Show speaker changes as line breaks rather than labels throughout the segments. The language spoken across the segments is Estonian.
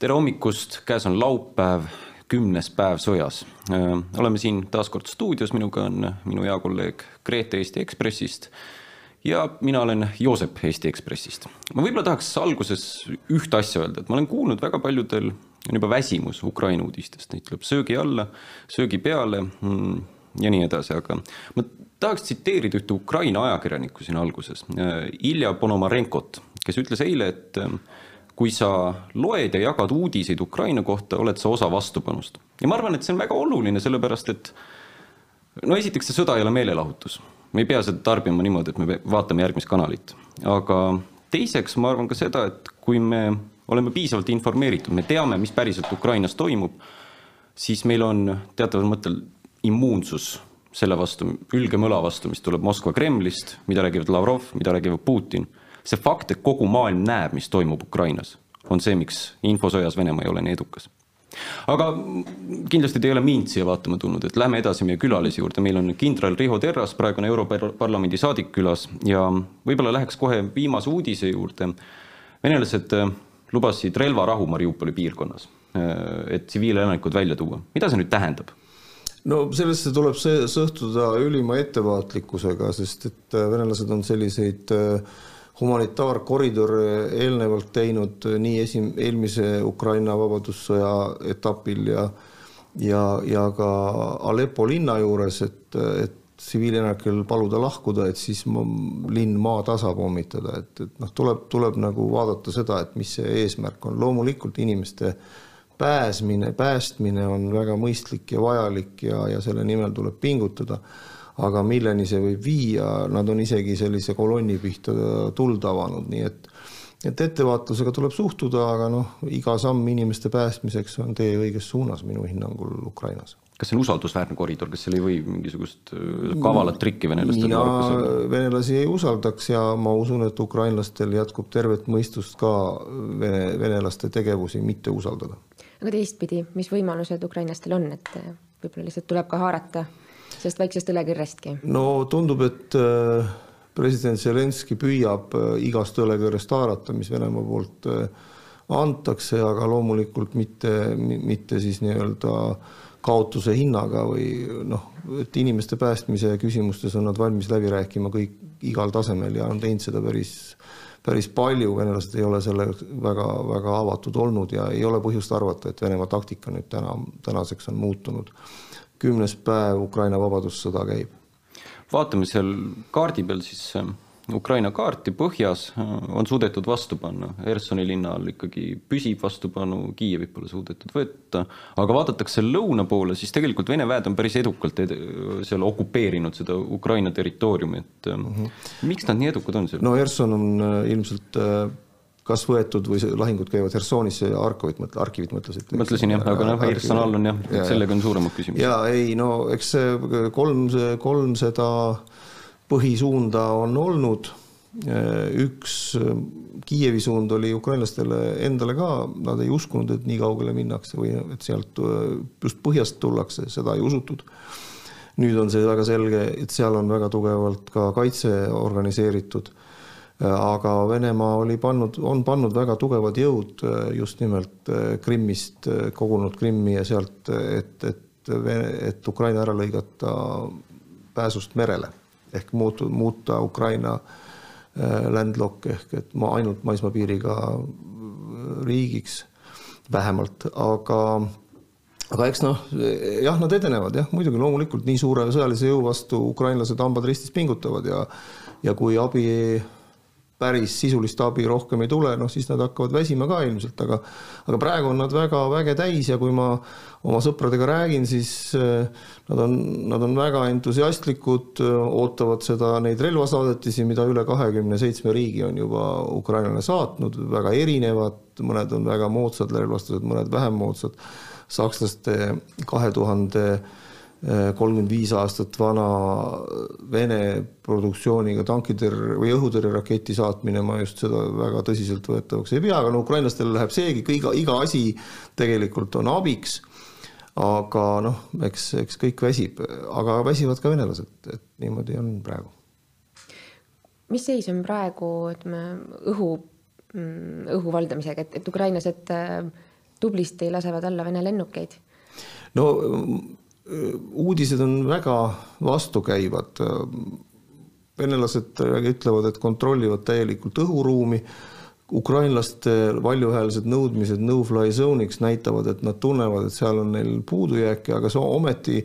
tere hommikust, käes on laupäev, kümnes päev sõjas. oleme siin taas kord stuudios, minuga on minu hea kolleeg Grete Eesti Ekspressist ja mina olen Joosep Eesti Ekspressist. ma võib-olla tahaks alguses ühte asja öelda, et ma olen kuulnud väga paljudel on juba väsimus Ukraina uudistest, neid tuleb söögi alla, söögi peale mm, ja nii edasi, aga ma tahaks tsiteerida ühte Ukraina ajakirjanikku siin alguses, Ilja Ponomarenkot, kes ütles eile, et kui sa loed ja jagad uudiseid Ukraina kohta, oled sa osa vastupanust. ja ma arvan, et see on väga oluline, sellepärast et no esiteks, see sõda ei ole meelelahutus. me ei pea seda tarbima niimoodi, et me vaatame järgmist kanalit. aga teiseks ma arvan ka seda, et kui me oleme piisavalt informeeritud, me teame, mis päriselt Ukrainas toimub, siis meil on teataval mõttel immuunsus selle vastu, ülge mõla vastu, mis tuleb Moskva Kremlist, mida räägivad Lavrov, mida räägivad Putin see fakt, et kogu maailm näeb, mis toimub Ukrainas, on see, miks infosõjas Venemaa ei ole nii edukas. aga kindlasti te ei ole mind siia vaatama tulnud, et lähme edasi meie külalise juurde, meil on kindral Riho Terras, praegune Europarlamendi saadik külas ja võib-olla läheks kohe viimase uudise juurde. venelased äh, lubasid relvarahu Mariupoli piirkonnas, äh, et tsiviilelanikud välja tuua, mida see nüüd tähendab?
no sellesse tuleb see suhtuda ülima ettevaatlikkusega, sest et äh, venelased on selliseid äh, humanitaarkoridor eelnevalt teinud nii esim-, eelmise Ukraina vabadussõja etapil ja ja, ja ka Aleppo linna juures, et, et tsiviilelanikel paluda lahkuda, et siis linn maatasa pommitada, et, et noh, tuleb, tuleb nagu vaadata seda, et mis see eesmärk on, loomulikult inimeste pääsmine, päästmine on väga mõistlik ja vajalik ja, ja selle nimel tuleb pingutada aga milleni see võib viia, nad on isegi sellise kolonni pihta tuld avanud, nii et et ettevaatusega tuleb suhtuda, aga noh, iga samm inimeste päästmiseks on tee õiges suunas minu hinnangul Ukrainas.
kas see on usaldusväärne koridor, kas seal ei või mingisugust äh, kavalat trikki venelastel
mina venelasi ei usaldaks ja ma usun, et ukrainlastel jätkub tervet mõistust ka vene, venelaste tegevusi mitte usaldada.
aga teistpidi, mis võimalused ukrainlastel on, et võib-olla lihtsalt tuleb ka haarata sellest väiksest õlekõrrestki?
no tundub, et äh, president Zelenskõi püüab äh, igast õlekõrrest haarata, mis Venemaa poolt äh, antakse, aga loomulikult mitte, mitte siis nii-öelda kaotuse hinnaga või noh, et inimeste päästmise küsimustes on nad valmis läbi rääkima kõik igal tasemel ja on teinud seda päris, päris palju, venelased ei ole selle väga-väga avatud olnud ja ei ole põhjust arvata, et Venemaa taktika nüüd täna, tänaseks on muutunud kümnes päev Ukraina vabadussõda käib.
vaatame seal kaardi peal siis äh, Ukraina kaarti põhjas äh, on suudetud vastu panna, Hersoni linna all ikkagi püsib vastupanu, Kiievit pole suudetud võtta, aga vaadatakse lõuna poole, siis tegelikult Vene väed on päris edukalt ed seal okupeerinud seda Ukraina territooriumi, et mm -hmm. miks nad nii edukad on seal?
no Herson on ilmselt kas võetud või lahingud käivad Hersonisse ja Harkovit mõtle, Harkivit mõtlesid?
mõtlesin jah, aga noh, Herson all on jah ja,, sellega on suuremad küsimused.
ja ei no eks kolm, kolm seda põhisuunda on olnud. üks Kiievi suund oli ukrainlastele endale ka, nad ei uskunud, et nii kaugele minnakse või et sealt just põhjast tullakse, seda ei usutud nüüd on see väga selge, et seal on väga tugevalt ka kaitse organiseeritud aga Venemaa oli pannud, on pannud väga tugevad jõud äh, just nimelt äh, Krimmist, äh, kogunud Krimmi ja sealt, et, et, et Ukraina ära lõigata pääsust merele. Ehk muutu, muuta Ukraina landlock ehk et ma ainult maismaapiiriga riigiks vähemalt, aga aga eks noh, jah, nad edenevad jah, muidugi loomulikult nii suure sõjalise jõu vastu ukrainlased hambad ristis pingutavad ja ja kui abi päris sisulist abi rohkem ei tule, noh siis nad hakkavad väsima ka ilmselt, aga aga praegu on nad väga väge täis ja kui ma oma sõpradega räägin, siis eh, nad on, nad on väga entusiastlikud, ootavad seda, neid relvasaadetisi, mida üle kahekümne seitsme riigi on juba Ukrainale saatnud, väga erinevad, mõned on väga moodsad relvastused, mõned vähem moodsad. sakslaste kahe tuhande 2000 kolmkümmend viis aastat vana Vene produktsiooniga tankitõrje või õhutõrjeraketi saatmine, ma just seda väga tõsiseltvõetavaks ei pea, aga no ukrainlastele läheb seegi, iga, iga asi tegelikult on abiks. aga noh, eks, eks kõik väsib, aga väsivad ka venelased, et niimoodi on praegu.
mis seis on praegu, ütleme õhu, mm, õhu valdamisega, et, et ukrainlased äh, tublisti lasevad alla Vene lennukeid?
no uudised on väga vastukäivad. venelased ütlevad, et kontrollivad täielikult õhuruumi ukrainlaste valjuhäälsed nõudmised no-fly zone'iks näitavad, et nad tunnevad, et seal on neil puudujääke, aga see ometi,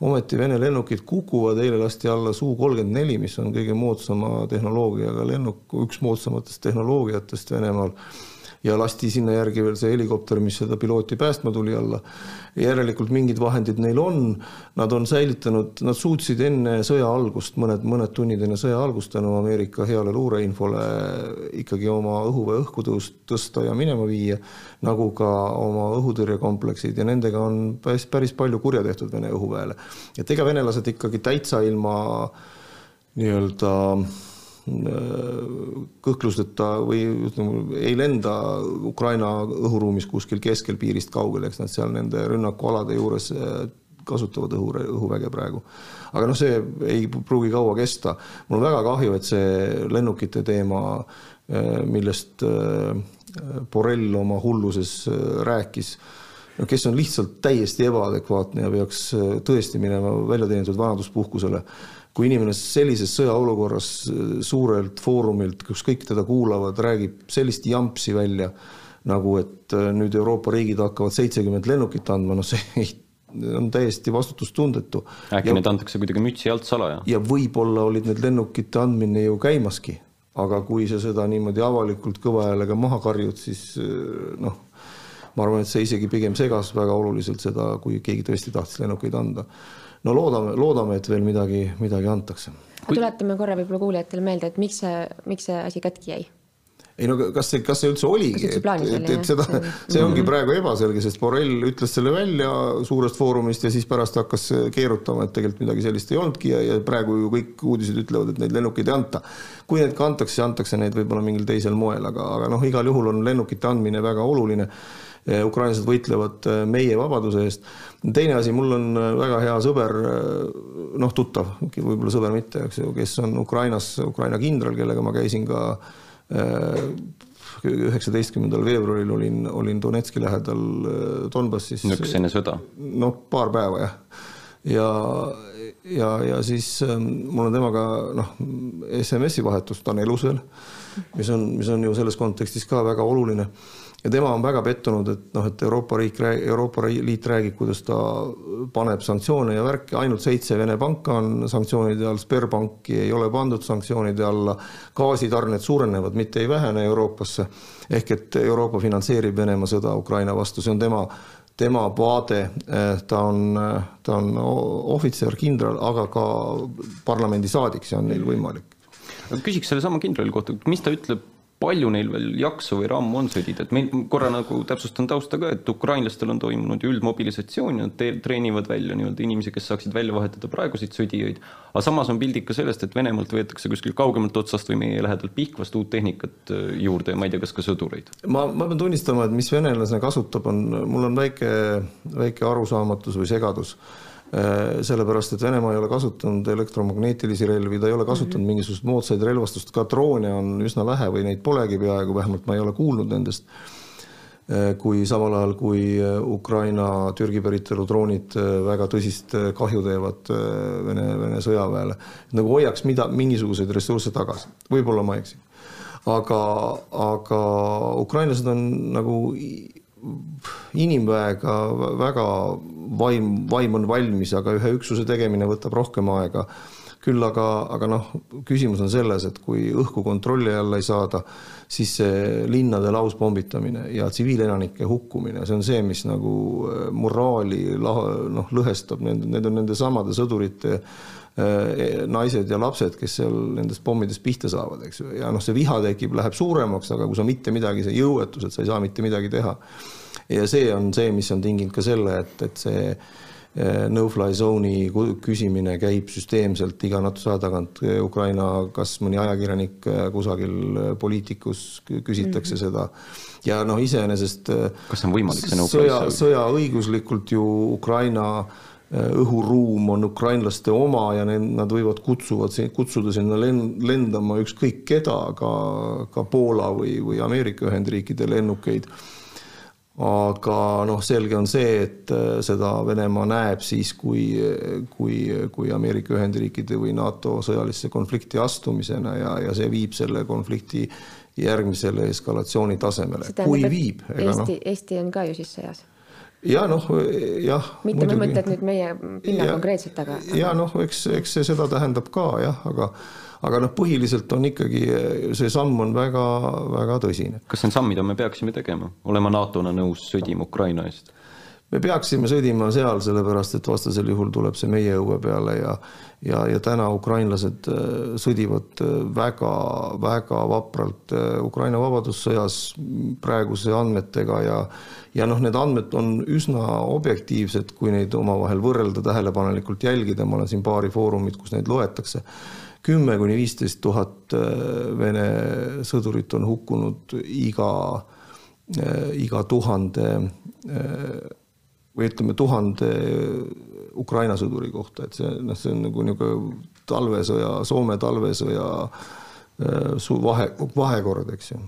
ometi Vene lennukid kukuvad, eile lasti alla Su kolmkümmend neli, mis on kõige moodsama tehnoloogiaga lennuk, üks moodsamatest tehnoloogiatest Venemaal ja lasti sinna järgi veel see helikopter, mis seda pilooti päästma tuli alla. järelikult mingid vahendid neil on, nad on säilitanud, nad suutsid enne sõja algust, mõned, mõned tunnid enne sõja algust tänu Ameerika heale luureinfole ikkagi oma õhuväe õhku tõsta ja minema viia, nagu ka oma õhutõrjekompleksid ja nendega on päris, päris palju kurja tehtud Vene õhuväele. et ega venelased ikkagi täitsa ilma nii-öelda kõhklusteta või ütleme, ei lenda Ukraina õhuruumis kuskil keskel piirist kaugel, eks nad seal nende rünnakualade juures äh, kasutavad õhu, õhuväge praegu. aga noh, see ei pruugi kaua kesta. mul on väga kahju, et see lennukite teema, äh, millest äh, Borrell oma hulluses rääkis, no kes on lihtsalt täiesti ebaadekvaatne ja peaks tõesti minema väljateenitud vanaduspuhkusele kui inimene sellises sõjaolukorras suurelt foorumilt, kus kõik teda kuulavad, räägib sellist jampsi välja, nagu et äh, nüüd Euroopa riigid hakkavad seitsekümmend lennukit andma, no see ei, on täiesti vastutustundetu.
äkki ja, need antakse kuidagi mütsi alt salaja?
ja võib-olla olid need lennukite andmine ju käimaski, aga kui sa seda niimoodi avalikult kõva häälega maha karjud, siis äh, noh, ma arvan, et see isegi pigem segas väga oluliselt seda, kui keegi tõesti tahtis lennukeid anda no loodame, loodame, et veel midagi, midagi antakse.
tuletame korra võib-olla kuulajatele meelde, et miks see, miks see asi katki jäi?
ei no kas see, kas see üldse oligi, et, et, et seda, see ongi praegu ebaselge, sest Borrell ütles selle välja suurest foorumist ja siis pärast hakkas keerutama, et tegelikult midagi sellist ei olnudki ja, ja praegu ju kõik uudised ütlevad, et neid lennukeid ei anta. kui neid ka antakse, siis antakse neid võib-olla mingil teisel moel, aga, aga noh, igal juhul on lennukite andmine väga oluline ukrainlased võitlevad meie vabaduse eest. Teine asi, mul on eh, väga hea sõber, noh, tuttav, võib-olla sõber mitte, eks ju, kes on Ukrainas, Ukraina kindral, kellega ma käisin ka üheksateistkümnendal veebruaril olin, olin Donetski lähedal Donbassis.
niisugust enne sõda?
noh, paar päeva jah. ja, ja, ja siis mul on temaga noh, SMS-i vahetus, ta on elus veel, mis on, mis on ju selles kontekstis ka väga oluline ja tema on väga pettunud, et noh, et Euroopa riik, Euroopa Liit räägib, kuidas ta paneb sanktsioone ja värki, ainult seitse Vene panka on sanktsioonide all, Sberbanki ei ole pandud sanktsioonide alla, gaasitarned suurenevad, mitte ei vähene Euroopasse. ehk et Euroopa finantseerib Venemaa sõda Ukraina vastu, see on tema tema vaade, ta on, ta on ohvitser, kindral, aga ka parlamendisaadik, see on neil võimalik.
küsiks sellesama kindrali kohta, mis ta ütleb palju neil veel jaksu või rammu on sõdida, et meil korra nagu täpsustan tausta ka, et ukrainlastel on toimunud ju üldmobilisatsioon ja nad treenivad välja nii-öelda inimesi, kes saaksid välja vahetada praeguseid sõdijaid. aga samas on pilt ikka sellest, et Venemaalt võetakse kuskil kaugemalt otsast või meie lähedalt Pihkvast uut tehnikat äh, juurde ja ma ei tea, kas ka sõdureid.
ma, ma pean tunnistama, et mis venelane kasutab, on, mul on väike, väike arusaamatus või segadus sellepärast, et Venemaa ei ole kasutanud elektromagnetilisi relvi, ta ei ole kasutanud mm -hmm. mingisugust moodsaid relvastust, ka droone on üsna vähe või neid polegi peaaegu, vähemalt ma ei ole kuulnud nendest. Äh, kui samal ajal, kui äh, Ukraina Türgi päritolu droonid väga tõsist kahju teevad Vene, Vene sõjaväele, nagu hoiaks mida, mingisuguseid ressursse tagasi, võib-olla ma eksin. aga, aga ukrainlased on nagu inimväega väga vaim, vaim on valmis, aga ühe üksuse tegemine võtab rohkem aega. küll aga, aga noh, küsimus on selles, et kui õhku kontrolli alla ei saada, siis see linnade lauspommitamine ja tsiviilelanike hukkumine, see on see, mis nagu äh, moraali noh, lõhestab, need, need on nende samade sõdurite äh, naised ja lapsed, kes seal nendest pommidest pihta saavad, eks ju, ja noh, see viha tekib, läheb suuremaks, aga kui sa mitte midagi, see jõuetus, et sa ei saa mitte midagi teha ja see on see, mis on tinginud ka selle, et, et see eh, no-fly zone'i küsimine käib süsteemselt iga natuse aja tagant. Ukraina, kas mõni ajakirjanik eh, kusagil poliitikus küsitakse mm -hmm. seda ja noh, iseenesest.
kas see on võimalik, see
no-fly sõja, sõja õiguslikult ju Ukraina õhuruum on ukrainlaste oma ja need, nad võivad kutsuvad, kutsuda sinna lendama ükskõik keda, ka, ka Poola või, või Ameerika Ühendriikide lennukeid aga noh, selge on see, et äh, seda Venemaa näeb siis, kui, kui, kui Ameerika Ühendriikide või NATO sõjalisse konflikti astumisena ja, ja see viib selle konflikti järgmisele eskalatsiooni tasemele. kui viib.
Eesti no,, Eesti on ka ju siis sõjas
ja noh, jah.
mitte ma mõtlen nüüd meie pinna ja, konkreetselt, aga.
ja noh, eks, eks see seda tähendab ka jah, aga aga noh, põhiliselt on ikkagi see samm on väga-väga tõsine.
kas see on samm, mida me peaksime tegema, olema NATO-na nõus sõdima Ukraina eest?
Me peaksime sõdima seal, sellepärast et vastasel juhul tuleb see meie õue peale ja ja, ja täna ukrainlased äh, sõdivad väga-väga äh, vapralt äh, Ukraina vabadussõjas praeguse andmetega ja ja noh, need andmed on üsna objektiivsed, kui neid omavahel võrrelda, tähelepanelikult jälgida, ma olen siin paari foorumit, kus neid loetakse. Kümme kuni viisteist tuhat Vene sõdurit on hukkunud iga, iga tuhande või ütleme, tuhande Ukraina sõduri kohta, et see noh, see on nagu niisugune talvesõja, Soome talvesõja su vahe, vahekord, eks ju.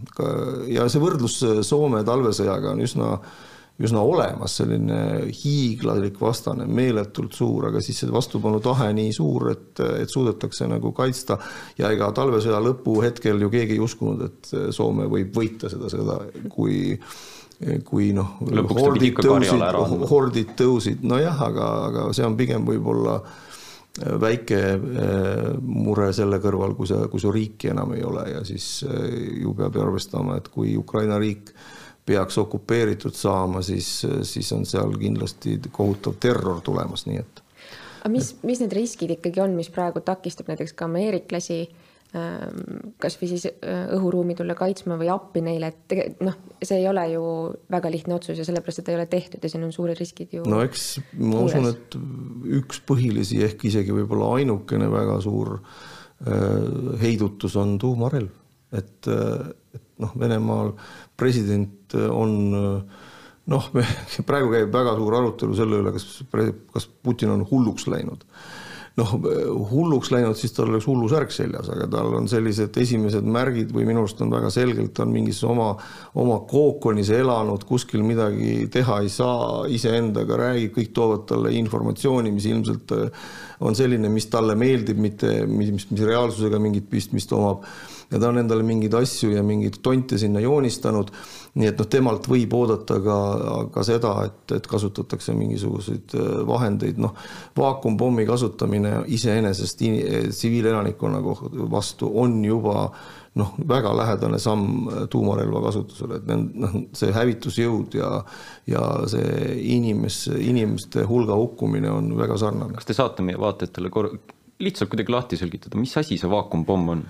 ja see võrdlus Soome talvesõjaga on üsna äh, üsna olemas, selline hiiglalik vastane, meeletult suur, aga siis see vastupanutahe nii suur, et, et suudetakse nagu kaitsta ja ega talvesõja lõpuhetkel ju keegi ei uskunud, et Soome võib võita seda sõda, kui kui noh, hordid tõusid, hordid tõusid, nojah, aga, aga see on pigem võib-olla väike eh, mure selle kõrval, kui sa, kui su riiki enam ei ole ja siis eh, ju peab arvestama, et kui Ukraina riik peaks okupeeritud saama, siis, siis on seal kindlasti kohutav terror tulemas, nii et.
aga mis, mis need riskid ikkagi on, mis praegu takistab näiteks ka ameeriklasi ähm, kasvõi siis äh, õhuruumi tulla kaitsma või appi neile, et tegelikult noh, see ei ole ju väga lihtne otsus ja sellepärast seda ei ole tehtud ja siin on suured riskid ju.
no eks ma juures. usun, et üks põhilisi ehk isegi võib-olla ainukene väga suur äh, heidutus on tuumarelv, et, äh, et noh, Venemaal president on noh, praegu käib väga suur arutelu selle üle, kas, kas Putin on hulluks läinud. Noh, hulluks läinud, siis tal oleks hullusärk seljas, aga tal on sellised esimesed märgid või minu arust on väga selgelt, on mingis oma, oma kookonis elanud, kuskil midagi teha ei saa, iseendaga räägib, kõik toovad talle informatsiooni, mis ilmselt on selline, mis talle meeldib, mitte mis, mis reaalsusega mingit pistmist omab ja ta on endale mingeid asju ja mingeid tonte sinna joonistanud. nii et noh, temalt võib oodata ka, ka seda, et, et kasutatakse mingisuguseid äh, vahendeid, noh, vaakumpommi kasutamine iseenesest tsiviilelanikkonna vastu on juba noh, väga lähedane samm äh, tuumarelva kasutusele, et noh, see hävitusjõud ja ja see inimes, inimeste hulga hukkumine on väga sarnane.
kas te saate meie vaatajatele kor-, lihtsalt kuidagi lahti selgitada, mis asi see vaakumpomm on?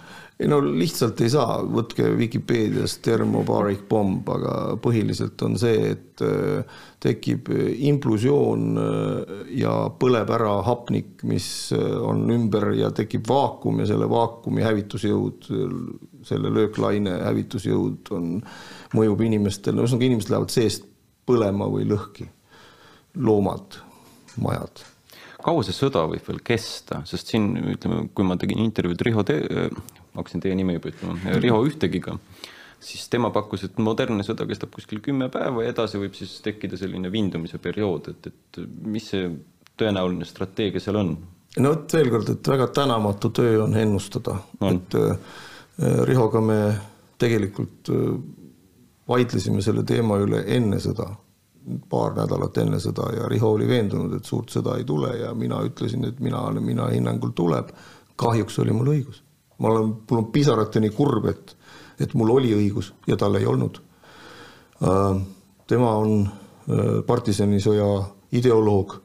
ei no lihtsalt ei saa, võtke Vikipeedias thermobaric bomb, aga põhiliselt on see, et äh, tekib implusioon äh, ja põleb ära hapnik, mis äh, on ümber ja tekib vaakum ja selle vaakumi hävitusjõud, selle lööklaine hävitusjõud on, mõjub inimestele, ühesõnaga inimesed lähevad seest põlema või lõhki. loomad, majad
kaua see sõda võib veel kesta, sest siin ütleme, kui ma tegin intervjuud Riho Te-, ma hakkasin teie nime juba ütlema, Riho Ühtegiga, siis tema pakkus, et modernne sõda kestab kuskil kümme päeva ja edasi võib siis tekkida selline vindumise periood, et, et mis see tõenäoline strateegia seal on?
no vot veel kord, et väga tänamatu töö on ennustada, et äh, Rihoga me tegelikult äh, vaidlesime selle teema üle enne sõda paar nädalat enne seda ja Riho oli veendunud, et suurt sõda ei tule ja mina ütlesin, et mina, mina hinnangul tuleb. kahjuks oli mul õigus. ma olen, mul on pisarateni kurb, et, et mul oli õigus ja tal ei olnud. Äh, tema on äh, partisanisõja ideoloog.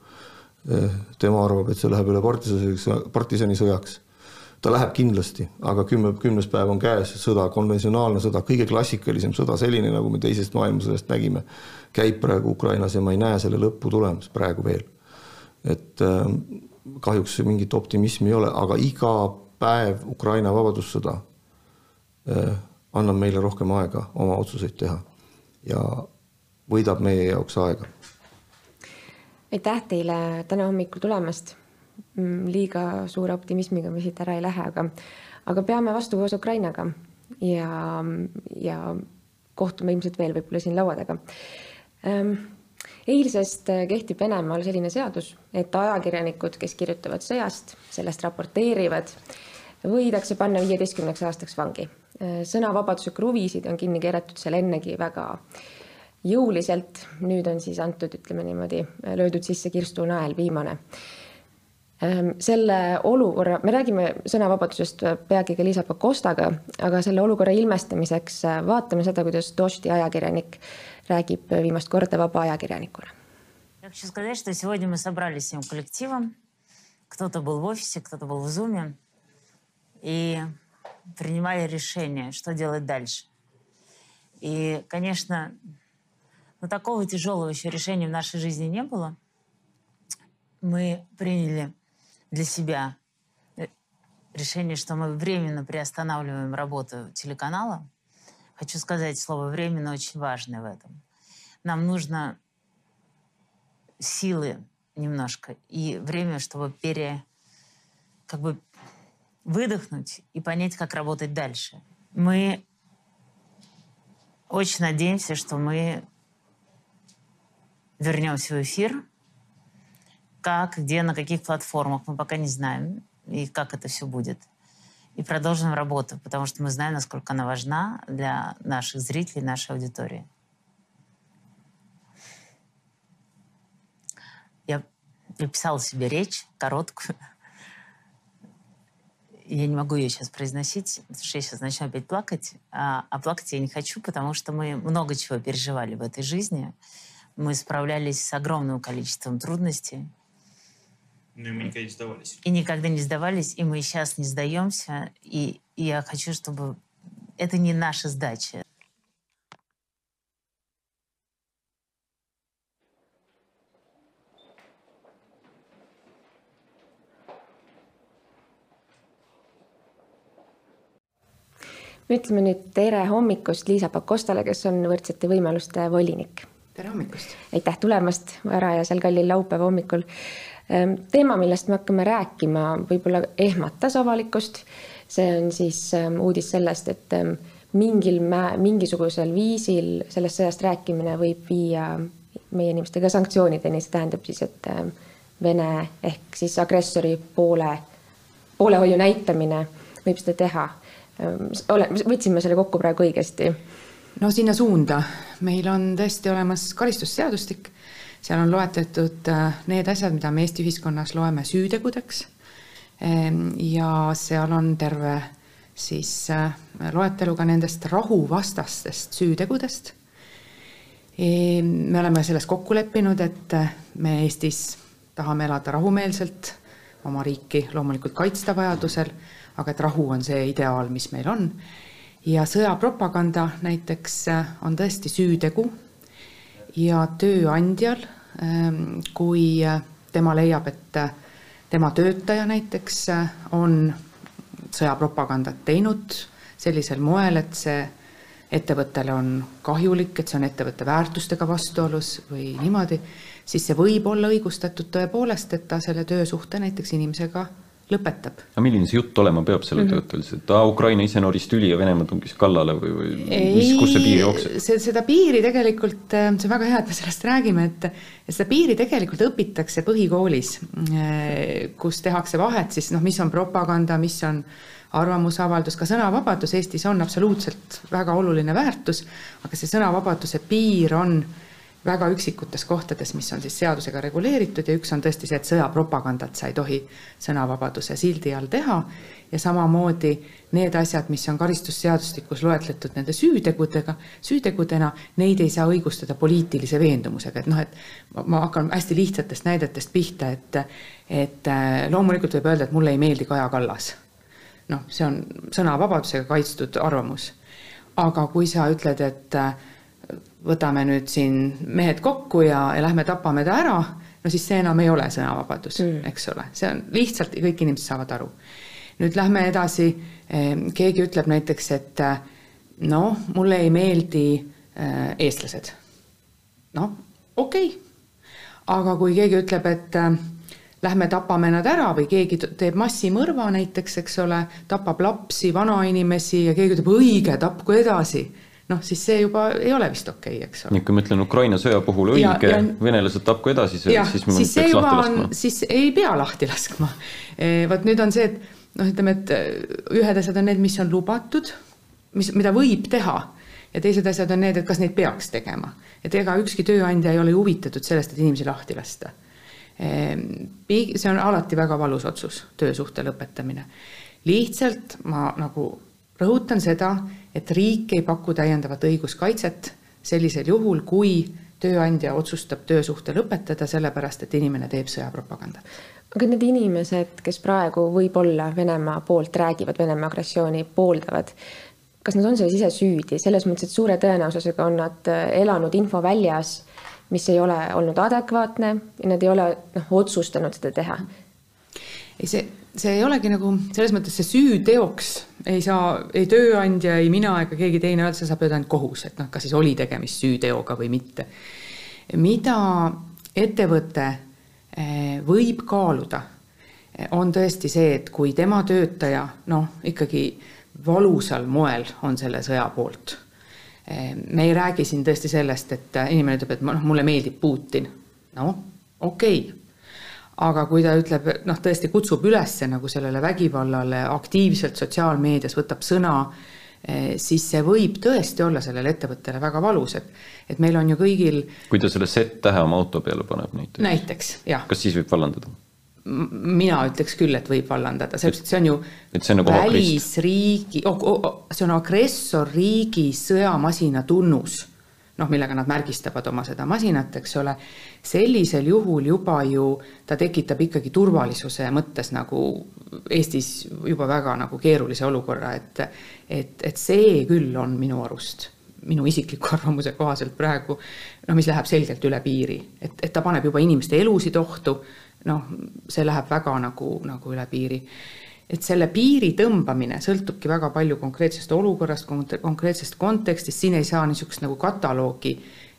Äh, tema arvab, et see läheb üle partisanisõjaks, partisanisõjaks ta läheb kindlasti, aga kümme, kümnes päev on käes, sõda, konventsionaalne sõda, kõige klassikalisem sõda, selline, nagu me teisest maailmasõjast nägime, käib praegu Ukrainas ja ma ei näe selle lõppu tulemas praegu veel. et äh, kahjuks mingit optimismi ei ole, aga iga päev Ukraina vabadussõda äh, annab meile rohkem aega oma otsuseid teha ja võidab meie jaoks aega.
aitäh teile täna hommikul tulemast liiga suure optimismiga me siit ära ei lähe, aga, aga peame vastu koos Ukrainaga ja, ja kohtume ilmselt veel võib-olla siin laua taga. ähm,. eilsest äh, kehtib Venemaal selline seadus, et ajakirjanikud, kes kirjutavad sõjast, sellest raporteerivad, võidakse panna viieteistkümneks aastaks vangi. Äh, sõnavabaduse kruvisid on kinni keeratud seal ennegi väga jõuliselt, nüüd on siis antud, ütleme niimoodi, löödud sisse kirstunael, viimane selle olukorra, me räägime sõnavabadusest peagi ka Liisa Pakostaga, aga selle olukorra ilmestamiseks äh, vaatame seda, kuidas Dosti ajakirjanik räägib viimast korda vaba ajakirjanikuna.
Я хочу сказать, что сегодня мы собрались всем коллективом. Кто-то был в офисе, кто-то был в зуме. И принимали решение, что делать дальше. И, конечно, ну, такого тяжелого еще решения в нашей жизни не было. Мы приняли для себя э, решение, что мы временно приостанавливаем работу телеканала. Хочу сказать, слово «временно» очень важное в этом. Нам нужно силы немножко и время, чтобы пере, как бы выдохнуть и понять, как работать дальше. Мы очень надеемся, что мы вернемся в эфир – как, где, на каких платформах, мы пока не знаем, и как это все будет. И продолжим работу, потому что мы знаем, насколько она важна для наших зрителей, нашей аудитории. Я написала себе речь короткую. Я не могу ее сейчас произносить, потому что я сейчас начну опять плакать. А, а плакать я не хочу, потому что мы много чего переживали в этой жизни. Мы справлялись с огромным количеством трудностей.
Ну и мы никогда не сдавались.
И никогда не сдавались, и мы сейчас не сдаемся. И, и я хочу, чтобы это не наша сдача.
me ütleme nüüd tere hommikust Liisa Pakostale, kes on võrdsete võimaluste volinik.
Tere hommikust!
aitäh tulemast varajasel kallil laupäeva hommikul Ehm, teema, millest me hakkame rääkima, võib-olla ehmatas avalikkust. see on siis ehm, uudis sellest, et ehm, mingil mä-, mingisugusel viisil sellest sõjast rääkimine võib viia meie inimestega sanktsioonideni, see tähendab siis, et Vene ehk siis agressori poole, poolehoiu näitamine võib seda teha. ole, võtsime selle kokku praegu õigesti?
no sinna suunda, meil on tõesti olemas karistusseadustik seal on loetletud äh, need asjad, mida me Eesti ühiskonnas loeme süütegudeks. Ehm, ja seal on terve siis äh, loetelu ka nendest rahuvastastest süütegudest. Ehm, me oleme selles kokku leppinud, et äh, me Eestis tahame elada rahumeelselt, oma riiki loomulikult kaitsta vajadusel, aga et rahu on see ideaal, mis meil on. Ja sõjapropaganda näiteks on tõesti süütegu. Ja tööandjal, ähm, kui äh, tema leiab, et äh, tema töötaja näiteks äh, on sõjapropagandat teinud sellisel moel, et see ettevõttele on kahjulik, et see on ettevõtte väärtustega vastuolus või niimoodi, siis see võib olla õigustatud tõepoolest, et ta selle töösuhte näiteks inimesega lõpetab.
aga milline see jutt olema peab sellel mm -hmm. töötajal, siis et aa, Ukraina ise noris tüli ja Venemaa tungis kallale või, või mis, kus see piir jookseb?
see, seda piiri tegelikult, äh, see on väga hea, et me sellest räägime, et seda piiri tegelikult õpitakse põhikoolis, äh, kus tehakse vahet siis noh, mis on propaganda, mis on arvamusavaldus, ka sõnavabadus Eestis on absoluutselt väga oluline väärtus, aga see sõnavabaduse piir on äh, väga üksikutes kohtades, mis on siis seadusega reguleeritud ja üks on tõesti see, et sõjapropagandat sa ei tohi sõnavabaduse sildi all teha ja samamoodi need asjad, mis on karistusseadustikus loetletud nende süütegudega, süütegudena, neid ei saa õigustada poliitilise veendumusega, et noh, et ma hakkan hästi lihtsatest näidetest pihta, et et äh, loomulikult võib öelda, et mulle ei meeldi Kaja Kallas. noh, see on sõnavabadusega kaitstud arvamus. aga kui sa ütled, et äh, võtame nüüd siin mehed kokku ja, ja lähme tapame ta ära, no siis see enam ei ole sõnavabadus mm., eks ole, see on lihtsalt, kõik inimesed saavad aru. nüüd lähme edasi, ehm, keegi ütleb näiteks, et noh, mulle ei meeldi äh, eestlased. noh, okei okay., aga kui keegi ütleb, et äh, lähme tapame nad ära või keegi teeb massimõrva näiteks, eks ole, tapab lapsi, vanainimesi ja keegi ütleb, õige, tapku edasi noh, siis see juba ei ole vist okei okay,, eks ole.
kui ma ütlen Ukraina sõja puhul õige, venelased tapku edasi, siis
ma siis peaks lahti laskma. siis ei pea lahti laskma. E, vot nüüd on see, et noh, ütleme, et e, ühed asjad on need, mis on lubatud, mis, mida võib teha ja teised asjad on need, et kas neid peaks tegema. et ega ükski tööandja ei ole ju huvitatud sellest, et inimesi lahti lasta. Ehm, see on alati väga valus otsus, töösuhte lõpetamine. lihtsalt ma nagu rõhutan seda, et riik ei paku täiendavat õiguskaitset sellisel juhul, kui tööandja otsustab töösuhte lõpetada, sellepärast et inimene teeb sõjapropagandat.
aga need inimesed, kes praegu võib-olla Venemaa poolt räägivad, Venemaa agressiooni pooldavad, kas nad on selles ise süüdi, selles mõttes, et suure tõenäosusega on nad äh, elanud infoväljas, mis ei ole olnud adekvaatne ja nad ei ole noh, otsustanud seda teha.
ei, see, see ei olegi nagu selles mõttes see süüteoks ei saa ei tööandja, ei mina ega keegi teine öelda, seda saab öelda ainult kohus, et noh, kas siis oli tegemist süüteoga või mitte. mida ettevõte eh, võib kaaluda, on tõesti see, et kui tema töötaja noh, ikkagi valusal moel on selle sõja poolt. me ei räägi siin tõesti sellest, et inimene ütleb, et noh, mulle meeldib Putin. noh, okei okay. Aga kui ta ütleb, noh, tõesti kutsub üles nagu sellele vägivallale aktiivselt sotsiaalmeedias, võtab sõna, siis see võib tõesti olla sellele ettevõttele väga valus, et, et meil on ju kõigil.
kui ta selle Z-tähe oma auto peale paneb näiteks.
näiteks, jah.
kas siis võib vallandada?
mina ütleks küll, et võib vallandada, sellepärast et see on ju
et see on nagu
välisriigi oh,, oh, see on agressorriigi sõjamasina tunnus, noh, millega nad märgistavad oma seda masinat, eks ole, sellisel juhul juba ju ta tekitab ikkagi turvalisuse mõttes nagu Eestis juba väga nagu keerulise olukorra, et et, et see küll on minu arust minu isikliku arvamuse kohaselt praegu noh, mis läheb selgelt üle piiri, et, et ta paneb juba inimeste elusid ohtu noh, see läheb väga nagu, nagu üle piiri. Et selle piiri tõmbamine sõltubki väga palju konkreetsest olukorrast, konkreetsest kontekstist, siin ei saa niisugust nagu kataloogi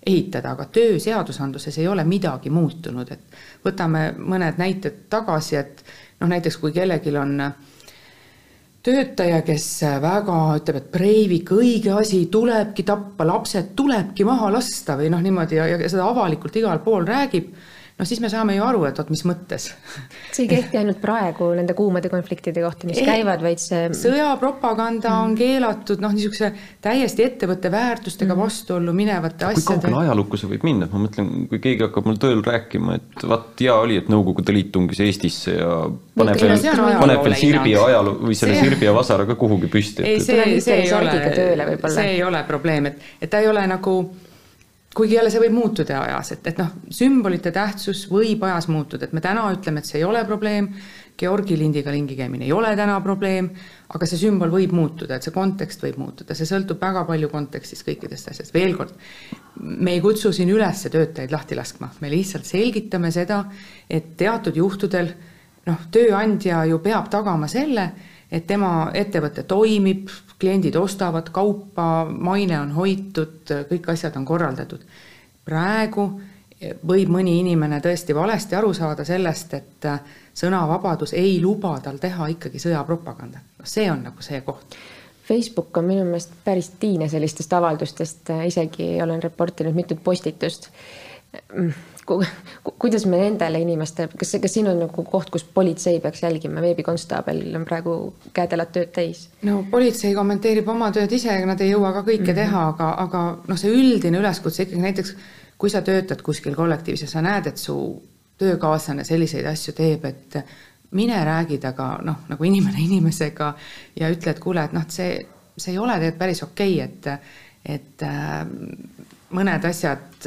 ehitada, aga tööseadusandluses ei ole midagi muutunud, et võtame mõned näited tagasi, et noh, näiteks kui kellelgi on töötaja, kes väga ütleb, et Breivik, õige asi, tulebki tappa, lapsed tulebki maha lasta või noh, niimoodi ja, ja seda avalikult igal pool räägib no siis me saame ju aru, et vot mis mõttes.
see ei kehti ainult praegu nende kuumade konfliktide kohta, mis ei, käivad, vaid see.
sõjapropaganda mm. on keelatud noh, niisuguse täiesti ettevõtte väärtustega mm. vastuollu minevate asjade.
kui kaugele ajalukku see võib minna, ma mõtlen, kui keegi hakkab mul tööl rääkima, et vaat hea oli, et Nõukogude Liit tungis Eestisse ja paneb veel, paneb veel sirbi ja ajaloo või selle see... sirbi ja vasara ka kuhugi püsti.
ei, see, see ei ole, see ei ole probleem, et, et ta ei ole nagu kuigi jälle see võib muutuda ajas, et, et noh, sümbolite tähtsus võib ajas muutuda, et me täna ütleme, et see ei ole probleem, Georgi lindiga lingi käimine ei ole täna probleem, aga see sümbol võib muutuda, et see kontekst võib muutuda, see sõltub väga palju kontekstist kõikidest asjadest, veel kord, me ei kutsu siin üles töötajaid lahti laskma, me lihtsalt selgitame seda, et teatud juhtudel noh, tööandja ju peab tagama selle, et tema ettevõte toimib, kliendid ostavad kaupa, maine on hoitud, kõik asjad on korraldatud. praegu võib mõni inimene tõesti valesti aru saada sellest, et sõnavabadus ei luba tal teha ikkagi sõjapropagandat. noh, see on nagu see koht.
Facebook on minu meelest päris tiine sellistest avaldustest, isegi olen reportinud mitut postitust kuidas me nendele inimestele, kas, kas siin on nagu koht, kus politsei peaks jälgima, veebikonstaabel on praegu käed-jalad tööd täis?
no politsei kommenteerib oma tööd ise, nad ei jõua ka kõike mm -hmm. teha, aga, aga noh, see üldine üleskutse ikkagi näiteks, kui sa töötad kuskil kollektiivis ja sa näed, et su töökaaslane selliseid asju teeb, et mine räägi temaga noh, nagu inimene inimesega ja ütle, et kuule, et noh, see, see ei ole tegelikult päris okei okay,, et, et äh, mõned asjad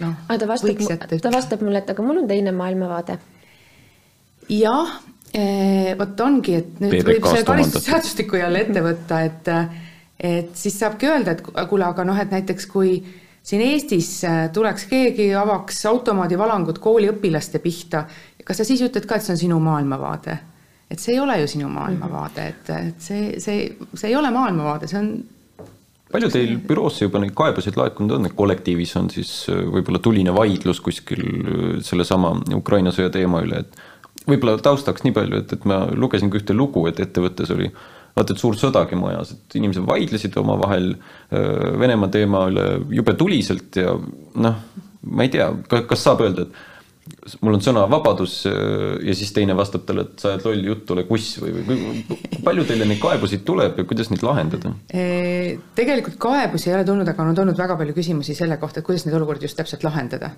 noh. aga ta vastab, ta vastab mulle, et aga mul on teine maailmavaade.
jah, eh, vot ongi, et nüüd võib selle karistusseadustiku jälle ette võtta, et, et siis saabki öelda, et kuule, aga noh, et näiteks kui siin Eestis eh, tuleks keegi, avaks automaadivalangut kooliõpilaste pihta, kas sa siis ütled ka, et see on sinu maailmavaade? et see ei ole ju sinu maailmavaade, et, et see, see, see ei ole maailmavaade, see on
palju teil büroosse juba neid kaebuseid laekunud on, et kollektiivis on siis äh, võib-olla tuline vaidlus kuskil äh, sellesama Ukraina sõja teema üle, et võib-olla taustaks nii palju, et, et ma lugesin ka ühte lugu, et ettevõttes oli vaata, et suur sõdagi majas, et inimesed vaidlesid omavahel Venemaa teema üle jube tuliselt ja noh, ma ei tea, kas saab öelda, et mul on sõnavabadus ja siis teine vastab talle, et sa oled loll jutt, ole kuss või, või kui palju teile neid kaebusi tuleb ja kuidas neid lahendada?
tegelikult kaebusi ei ole tulnud, aga on tulnud väga palju küsimusi selle kohta, et kuidas neid olukordi just täpselt lahendada.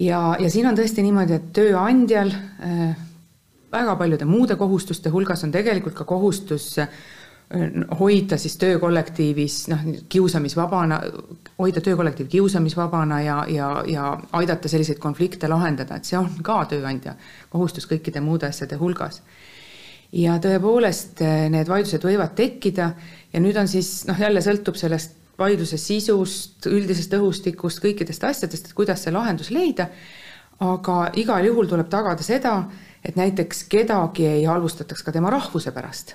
ja, ja siin on tõesti niimoodi, et tööandjal väga paljude muude kohustuste hulgas on tegelikult ka kohustus äh, hoida siis töökollektiivis noh, kiusamisvabana, hoida töökollektiiv kiusamisvabana ja, ja, ja aidata selliseid konflikte lahendada, et see on ka tööandja kohustus kõikide muude asjade hulgas. ja tõepoolest äh, need vaidlused võivad tekkida ja nüüd on siis noh, jälle sõltub sellest vaidluse sisust, üldisest õhustikust, kõikidest asjadest, et kuidas see lahendus leida. aga igal juhul tuleb tagada seda, et näiteks kedagi ei halvustataks ka tema rahvuse pärast.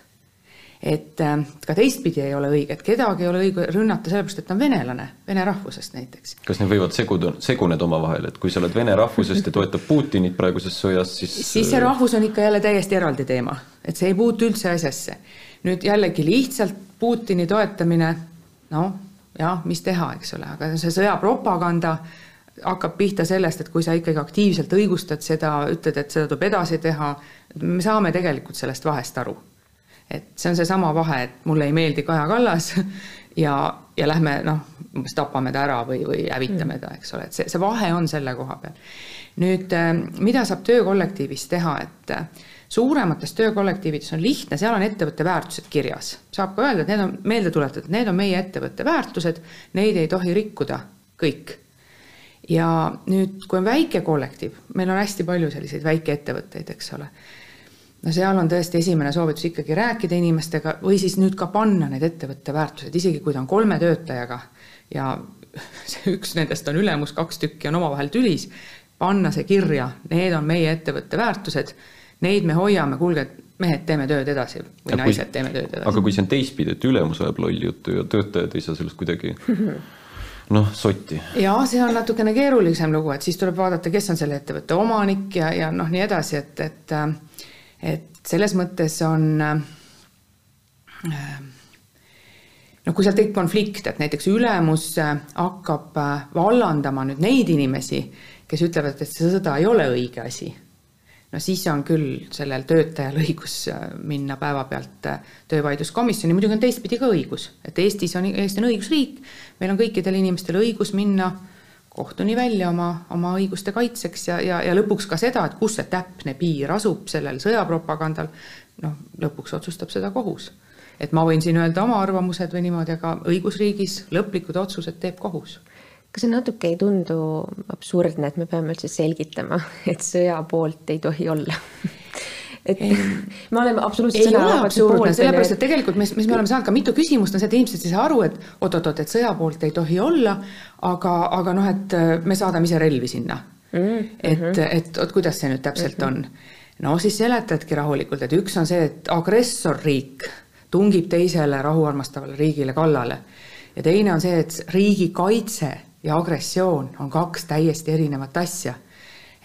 Et äh, ka teistpidi ei ole õige, et kedagi ei ole õige rünnata sellepärast, et ta on venelane, vene rahvusest näiteks.
kas need võivad seguda, seguneda omavahel, et kui sa oled vene rahvusest ja toetad Putinit praeguses sõjas, siis
siis see rahvus on ikka jälle täiesti eraldi teema, et see ei puutu üldse asjasse. nüüd jällegi lihtsalt Putini toetamine, noh, jah, mis teha, eks ole, aga see sõjapropaganda hakkab pihta sellest, et kui sa ikkagi aktiivselt õigustad seda, ütled, et seda tuleb edasi teha, me saame tegelikult sellest vahest aru. Et see on seesama vahe, et mulle ei meeldi Kaja Kallas ja, ja lähme noh, umbes tapame ta ära või, või hävitame ta, eks ole, et see, see vahe on selle koha peal. nüüd, äh, mida saab töökollektiivis teha, et äh, suuremates töökollektiivides on lihtne, seal on ettevõtte väärtused kirjas. saab ka öelda, et need on meelde tuletatud, need on meie ettevõtte väärtused, neid ei tohi rikkuda kõik ja nüüd, kui on väike kollektiiv, meil on hästi palju selliseid väikeettevõtteid, eks ole. No seal on tõesti esimene soovitus ikkagi rääkida inimestega või siis nüüd ka panna need ettevõtte väärtused, isegi kui ta on kolme töötajaga ja see üks nendest on ülemus, kaks tükki on omavahel tülis, panna see kirja, need on meie ettevõtte väärtused, neid me hoiame, kuulge, mehed, teeme tööd edasi või ja naised, teeme tööd edasi.
aga kui see on teistpidi, et ülemus ajab lolli juttu ja töötajad ei saa sellest kuidagi noh, sotti.
ja see on natukene keerulisem lugu, et siis tuleb vaadata, kes on selle ettevõtte omanik ja, ja noh, nii edasi, et, et, et selles mõttes on noh, kui seal tekib konflikt, et näiteks ülemus hakkab vallandama nüüd neid inimesi, kes ütlevad, et see sõda ei ole õige asi no siis on küll sellel töötajal õigus äh, minna päevapealt äh, töövaidluskomisjoni, muidugi on teistpidi ka õigus, et Eestis on, Eesti on õigusriik, meil on kõikidel inimestel õigus minna kohtuni välja oma, oma õiguste kaitseks ja, ja, ja lõpuks ka seda, et kus see täpne piir asub sellel sõjapropagandal, noh, lõpuks otsustab seda kohus. et ma võin siin öelda oma arvamused või niimoodi, aga õigusriigis lõplikud otsused teeb kohus
kas see natuke ei tundu absurdne, et me peame üldse selgitama, et sõja poolt ei tohi olla et me oleme absoluutselt
ei ole absurdne, sellepärast et tegelikult, mis, mis me oleme saanud ka mitu küsimust, on see, et inimesed ei saa aru, et oot-oot-oot, et sõja poolt ei tohi olla, aga, aga noh, et äh, me saadame ise relvi sinna mm. -hmm. et, et oot, kuidas see nüüd täpselt mm -hmm. on. no siis seletadki rahulikult, et üks on see, et agressorriik tungib teisele rahuarmastavale riigile kallale ja teine on see, et riigi kaitse ja agressioon on kaks täiesti erinevat asja.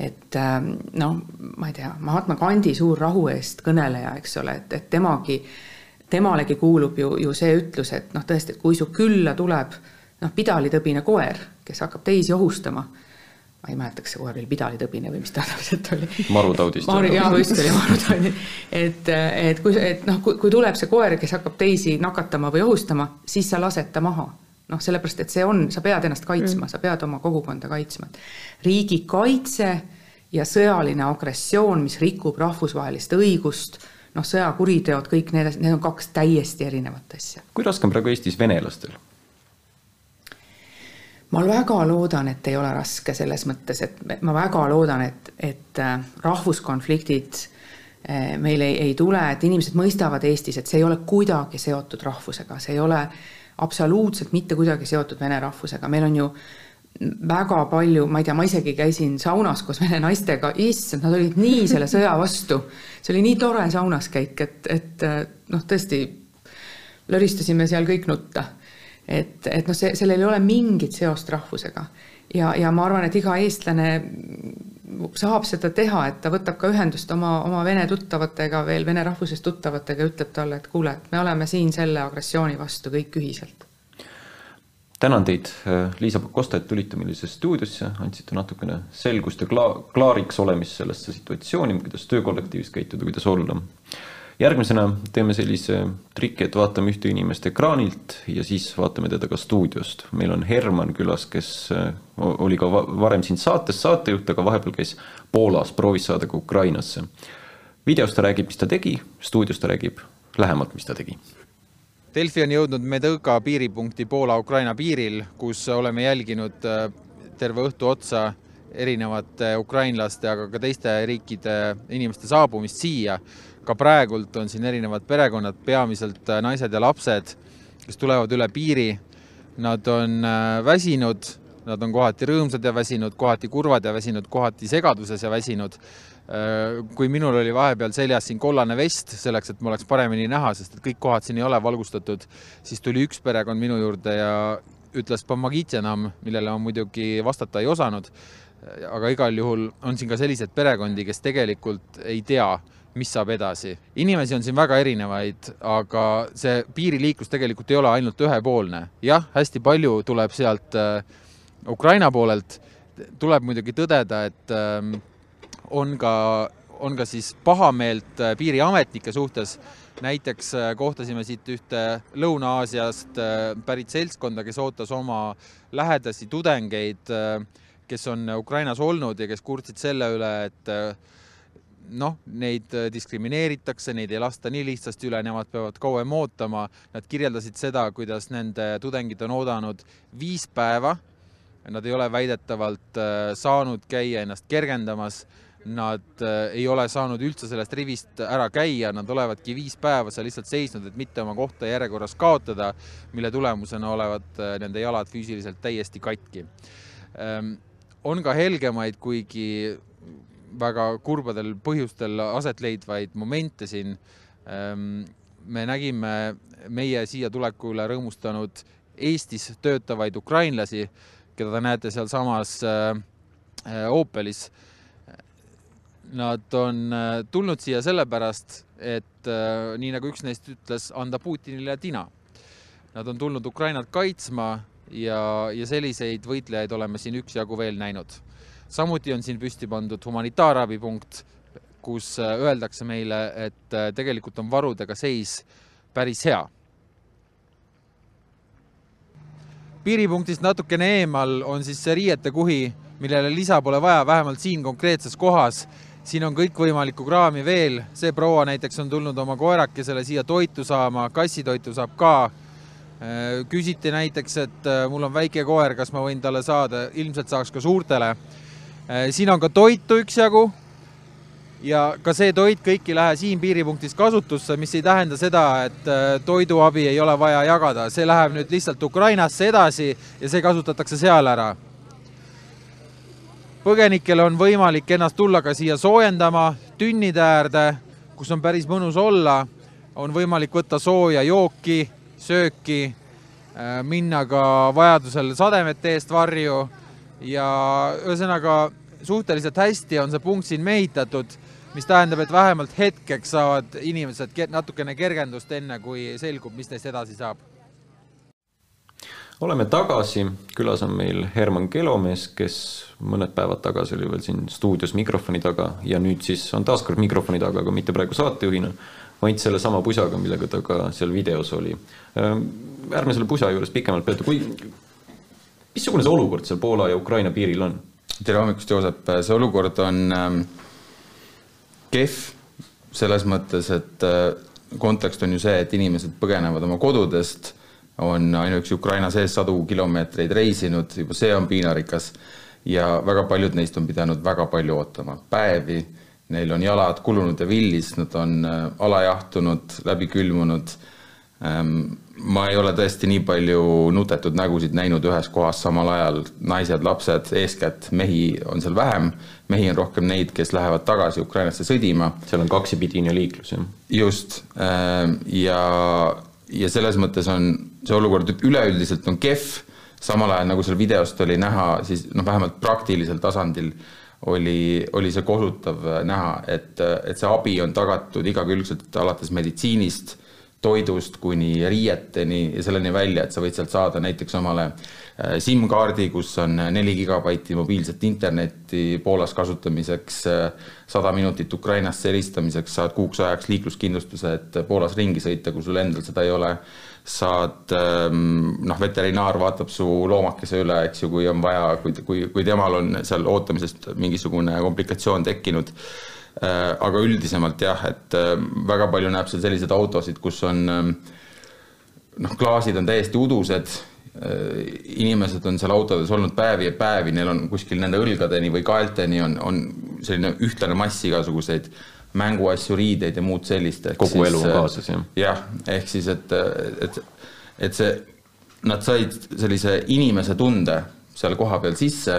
Et ähm, noh, ma ei tea, Mahatma Gandhi suur rahu eest kõneleja, eks ole, et, et temagi, temalegi kuulub ju, ju see ütlus, et noh, tõesti, et kui su külla tuleb noh, pidalitõbine koer, kes hakkab teisi ohustama ma ei mäleta, kas see kohe oli pidalitõbine või mis ta täpselt oli.
marutaudist
Maru,. jah, vist oli marutaudi. et, et kui, et noh, kui, kui tuleb see koer, kes hakkab teisi nakatama või ohustama, siis sa lased ta maha noh, sellepärast et see on, sa pead ennast kaitsma mm., sa pead oma kogukonda kaitsma. riigikaitse ja sõjaline agressioon, mis rikub rahvusvahelist õigust, noh, sõjakuriteod, kõik need, need on kaks täiesti erinevat asja.
kui raske on praegu Eestis venelastel?
ma väga loodan, et ei ole raske selles mõttes, et ma väga loodan, et, et äh, rahvuskonfliktid äh, meil ei, ei tule, et inimesed mõistavad Eestis, et see ei ole kuidagi seotud rahvusega, see ei ole äh, absoluutselt mitte kuidagi seotud vene rahvusega, meil on ju väga palju, ma ei tea, ma isegi käisin saunas koos vene naistega, issand, nad olid nii selle sõja vastu. see oli nii tore saunas käik, et, et noh, tõesti löristasime seal kõik nutta. et, et noh, see, sellel ei ole mingit seost rahvusega. ja, ja ma arvan, et iga eestlane saab seda teha, et ta võtab ka ühendust oma, oma vene tuttavatega veel, vene rahvusest tuttavatega, ütleb talle, et kuule, et me oleme siin selle agressiooni vastu kõik ühiselt
tänan teid, Liisa Pakosta, et tulite meile siia stuudiosse, andsite natukene selgust ja kla-, klaariks olemist sellesse situatsiooni, kuidas töökollektiivis käituda, kuidas olla. Järgmisena teeme sellise triki, et vaatame ühte inimest ekraanilt ja siis vaatame teda ka stuudiost. meil on Herman külas, kes äh, oli ka varem siin saates saatejuht, aga vahepeal käis Poolas, proovis saada ka Ukrainasse. videos ta räägib, mis ta tegi, stuudios ta räägib lähemalt, mis ta tegi
Delfi on jõudnud Medõka piiripunkti Poola-Ukraina piiril, kus oleme jälginud äh, terve õhtu otsa erinevate ukrainlaste, aga ka teiste riikide inimeste saabumist siia. Ka praegult on siin erinevad perekonnad, peamiselt äh, naised ja lapsed, kes tulevad üle piiri. Nad on äh, väsinud, nad on kohati rõõmsad ja väsinud, kohati kurvad ja väsinud, kohati segaduses ja väsinud Äh, kui minul oli vahepeal seljas siin kollane vest, selleks et ma oleks paremini näha, sest et kõik kohad siin ei ole valgustatud, siis tuli üks perekond minu juurde ja ütles Pomagitjanam, millele ma muidugi vastata ei osanud. aga igal juhul on siin ka selliseid perekondi, kes tegelikult ei tea, mis saab edasi. inimesi on siin väga erinevaid, aga see piiriliiklus tegelikult ei ole ainult ühepoolne. jah, hästi palju tuleb sealt äh, Ukraina poolelt, tuleb muidugi tõdeda, et äh, on ka, on ka siis pahameelt äh, piiriametnike suhtes. näiteks äh, kohtasime siit ühte Lõuna-Aasiast pärit seltskonda, kes ootas oma lähedasi tudengeid, kes on Ukrainas olnud ja kes kurtsid selle üle, et noh, neid diskrimineeritakse, neid ei lasta nii lihtsasti üle, nemad peavad kauem ootama. Nad kirjeldasid seda, kuidas nende tudengid on oodanud viis päeva. Nad ei ole väidetavalt saanud käia ennast kergendamas Nad äh, ei ole saanud üldse sellest rivist ära käia, nad olevadki viis päeva seal lihtsalt seisnud, et mitte oma kohta järjekorras kaotada, mille tulemusena olevat äh, nende jalad füüsiliselt täiesti katki. Ähm, on ka helgemaid, kuigi väga kurbadel põhjustel aset leidvaid momente siin. Ähm, me nägime meie siia tuleku üle rõõmustanud Eestis töötavaid ukrainlasi, keda te näete sealsamas Opelis äh, Nad on äh, tulnud siia sellepärast, et äh, nii nagu üks neist ütles, anda Putinile tina. Nad on tulnud Ukrainat kaitsma ja, ja selliseid võitlejaid oleme siin üksjagu veel näinud. Samuti on siin püsti pandud humanitaarabipunkt, kus äh, öeldakse meile, et tegelikult on varudega seis päris hea. piiripunktist natukene eemal on siis see riietekuhi, millele lisa pole vaja, vähemalt siin konkreetses kohas siin on kõikvõimalikku kraami veel, see proua näiteks on tulnud oma koerakesele siia toitu saama, kassitoitu saab ka. Äh, küsiti näiteks, et äh, mul on väike koer, kas ma võin talle saada, ilmselt saaks ka suurtele. Äh, siin on ka toitu üksjagu ja ka see toit kõik ei lähe siin piiripunktis kasutusse, mis ei tähenda seda, et toiduabi ei ole vaja jagada, see läheb nüüd lihtsalt Ukrainasse edasi ja see kasutatakse seal ära. Põgenikel on võimalik ennast tulla ka siia soojendama. Tünnide äärde, kus on päris mõnus olla, on võimalik võtta sooja jooki, sööki, äh, minna ka vajadusel sademete eest varju ja ühesõnaga suhteliselt hästi on see punkt siin mehitatud, mis tähendab, et vähemalt hetkeks saavad inimesed natukene kergendust, enne kui selgub, mis neist edasi saab
oleme tagasi, külas on meil Herman Kelomees, kes mõned päevad tagasi oli veel siin stuudios mikrofoni taga ja nüüd siis on taas kord mikrofoni taga, aga mitte praegu saatejuhina, vaid sellesama pusaga, millega ta ka seal videos oli. Ärme selle pusa juures pikemalt peatu, kui, missugune see olukord seal Poola ja Ukraina piiril on?
Tere hommikust, Joosep, see olukord on ähm, kehv selles mõttes, et äh, kontekst on ju see, et inimesed põgenevad oma kodudest. On ainuüksi Ukraina sees sadu kilomeetreid reisinud, juba see on piinarikas. ja väga paljud neist on pidanud väga palju ootama, päevi, neil on jalad kulunud ja villis, nad on äh, alajahtunud, läbi külmunud. Ähm, ma ei ole tõesti nii palju nutetud nägusid näinud ühes kohas samal ajal, naised, lapsed, eeskätt mehi on seal vähem, mehi on rohkem neid, kes lähevad tagasi Ukrainasse sõdima.
seal on kaksipidine liiklus, jah?
just, ähm, ja ja selles mõttes on see olukord üleüldiselt on kehv, samal ajal nagu seal videost oli näha, siis noh, vähemalt praktilisel tasandil oli, oli see kohutav näha, et, et see abi on tagatud igakülgselt alates meditsiinist, toidust kuni riieteni ja selleni välja, et sa võid sealt saada näiteks omale äh, SIM-kaardi, kus on neli gigabaiti mobiilset internetti Poolas kasutamiseks, äh, sada minutit Ukrainasse helistamiseks, saad kuuks ajaks liikluskindlustuse, et Poolas ringi sõita, kui sul endal seda ei ole saad ähm, noh, veterinaar vaatab su loomakese üle, eks ju, kui on vaja, kui, kui, kui temal on seal ootamisest mingisugune komplikatsioon tekkinud. Äh, aga üldisemalt jah, et äh, väga palju näeb seal selliseid autosid, kus on ähm, noh, klaasid on täiesti udused äh, inimesed on seal autodes olnud päevi ja päevi, neil on kuskil nende õlgadeni või kaelteni on, on selline ühtlane mass igasuguseid mänguasju, riideid ja muud sellist.
kogu siis, elu on kaasas, jah?
jah, ehk siis, et, et, et see, nad said sellise inimese tunde seal kohapeal sisse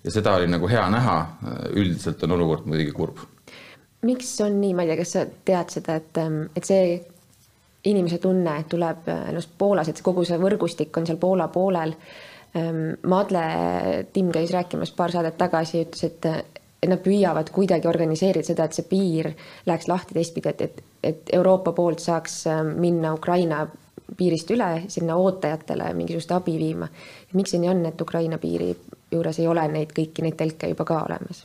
ja seda oli nagu hea näha, üldiselt on olukord muidugi kurb.
Miks on nii, ma ei tea, kas sa tead seda, et, et see inimese tunne tuleb noh, Poolas, et kogu see võrgustik on seal Poola poolel. Madle Timm käis rääkimas paar saadet tagasi, ütles, et, et nad püüavad kuidagi organiseerida seda, et see piir läheks lahti teistpidi, et, et, et Euroopa poolt saaks ähm, minna Ukraina piirist üle sinna ootajatele mingisugust abi viima. miks see nii on, et Ukraina piiri juures ei ole neid kõiki neid telke juba ka olemas?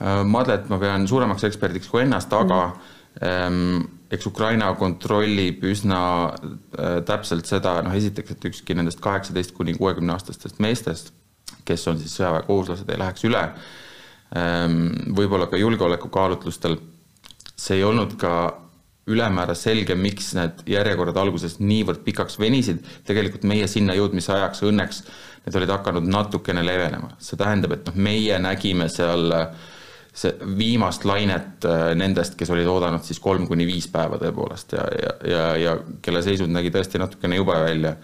Äh, Madlet ma pean suuremaks eksperdiks kui ennast, aga mm. ähm, eks Ukraina kontrollib üsna äh, täpselt seda, noh esiteks, et ükski nendest kaheksateist kuni kuuekümne aastastest meestest, kes on siis sõjaväekohuslased, ei läheks üle äh, Ehm, võib-olla ka julgeolekukaalutlustel. see ei olnud ka ülemäära selge, miks need järjekorrad alguses niivõrd pikaks venisid, tegelikult meie sinna jõudmise ajaks õnneks need olid hakanud natukene leevenema, see tähendab, et noh, meie nägime seal see viimast lainet äh, nendest, kes olid oodanud siis kolm kuni viis päeva tõepoolest ja, ja, ja, ja kelle seisund nägi tõesti natukene jube välja.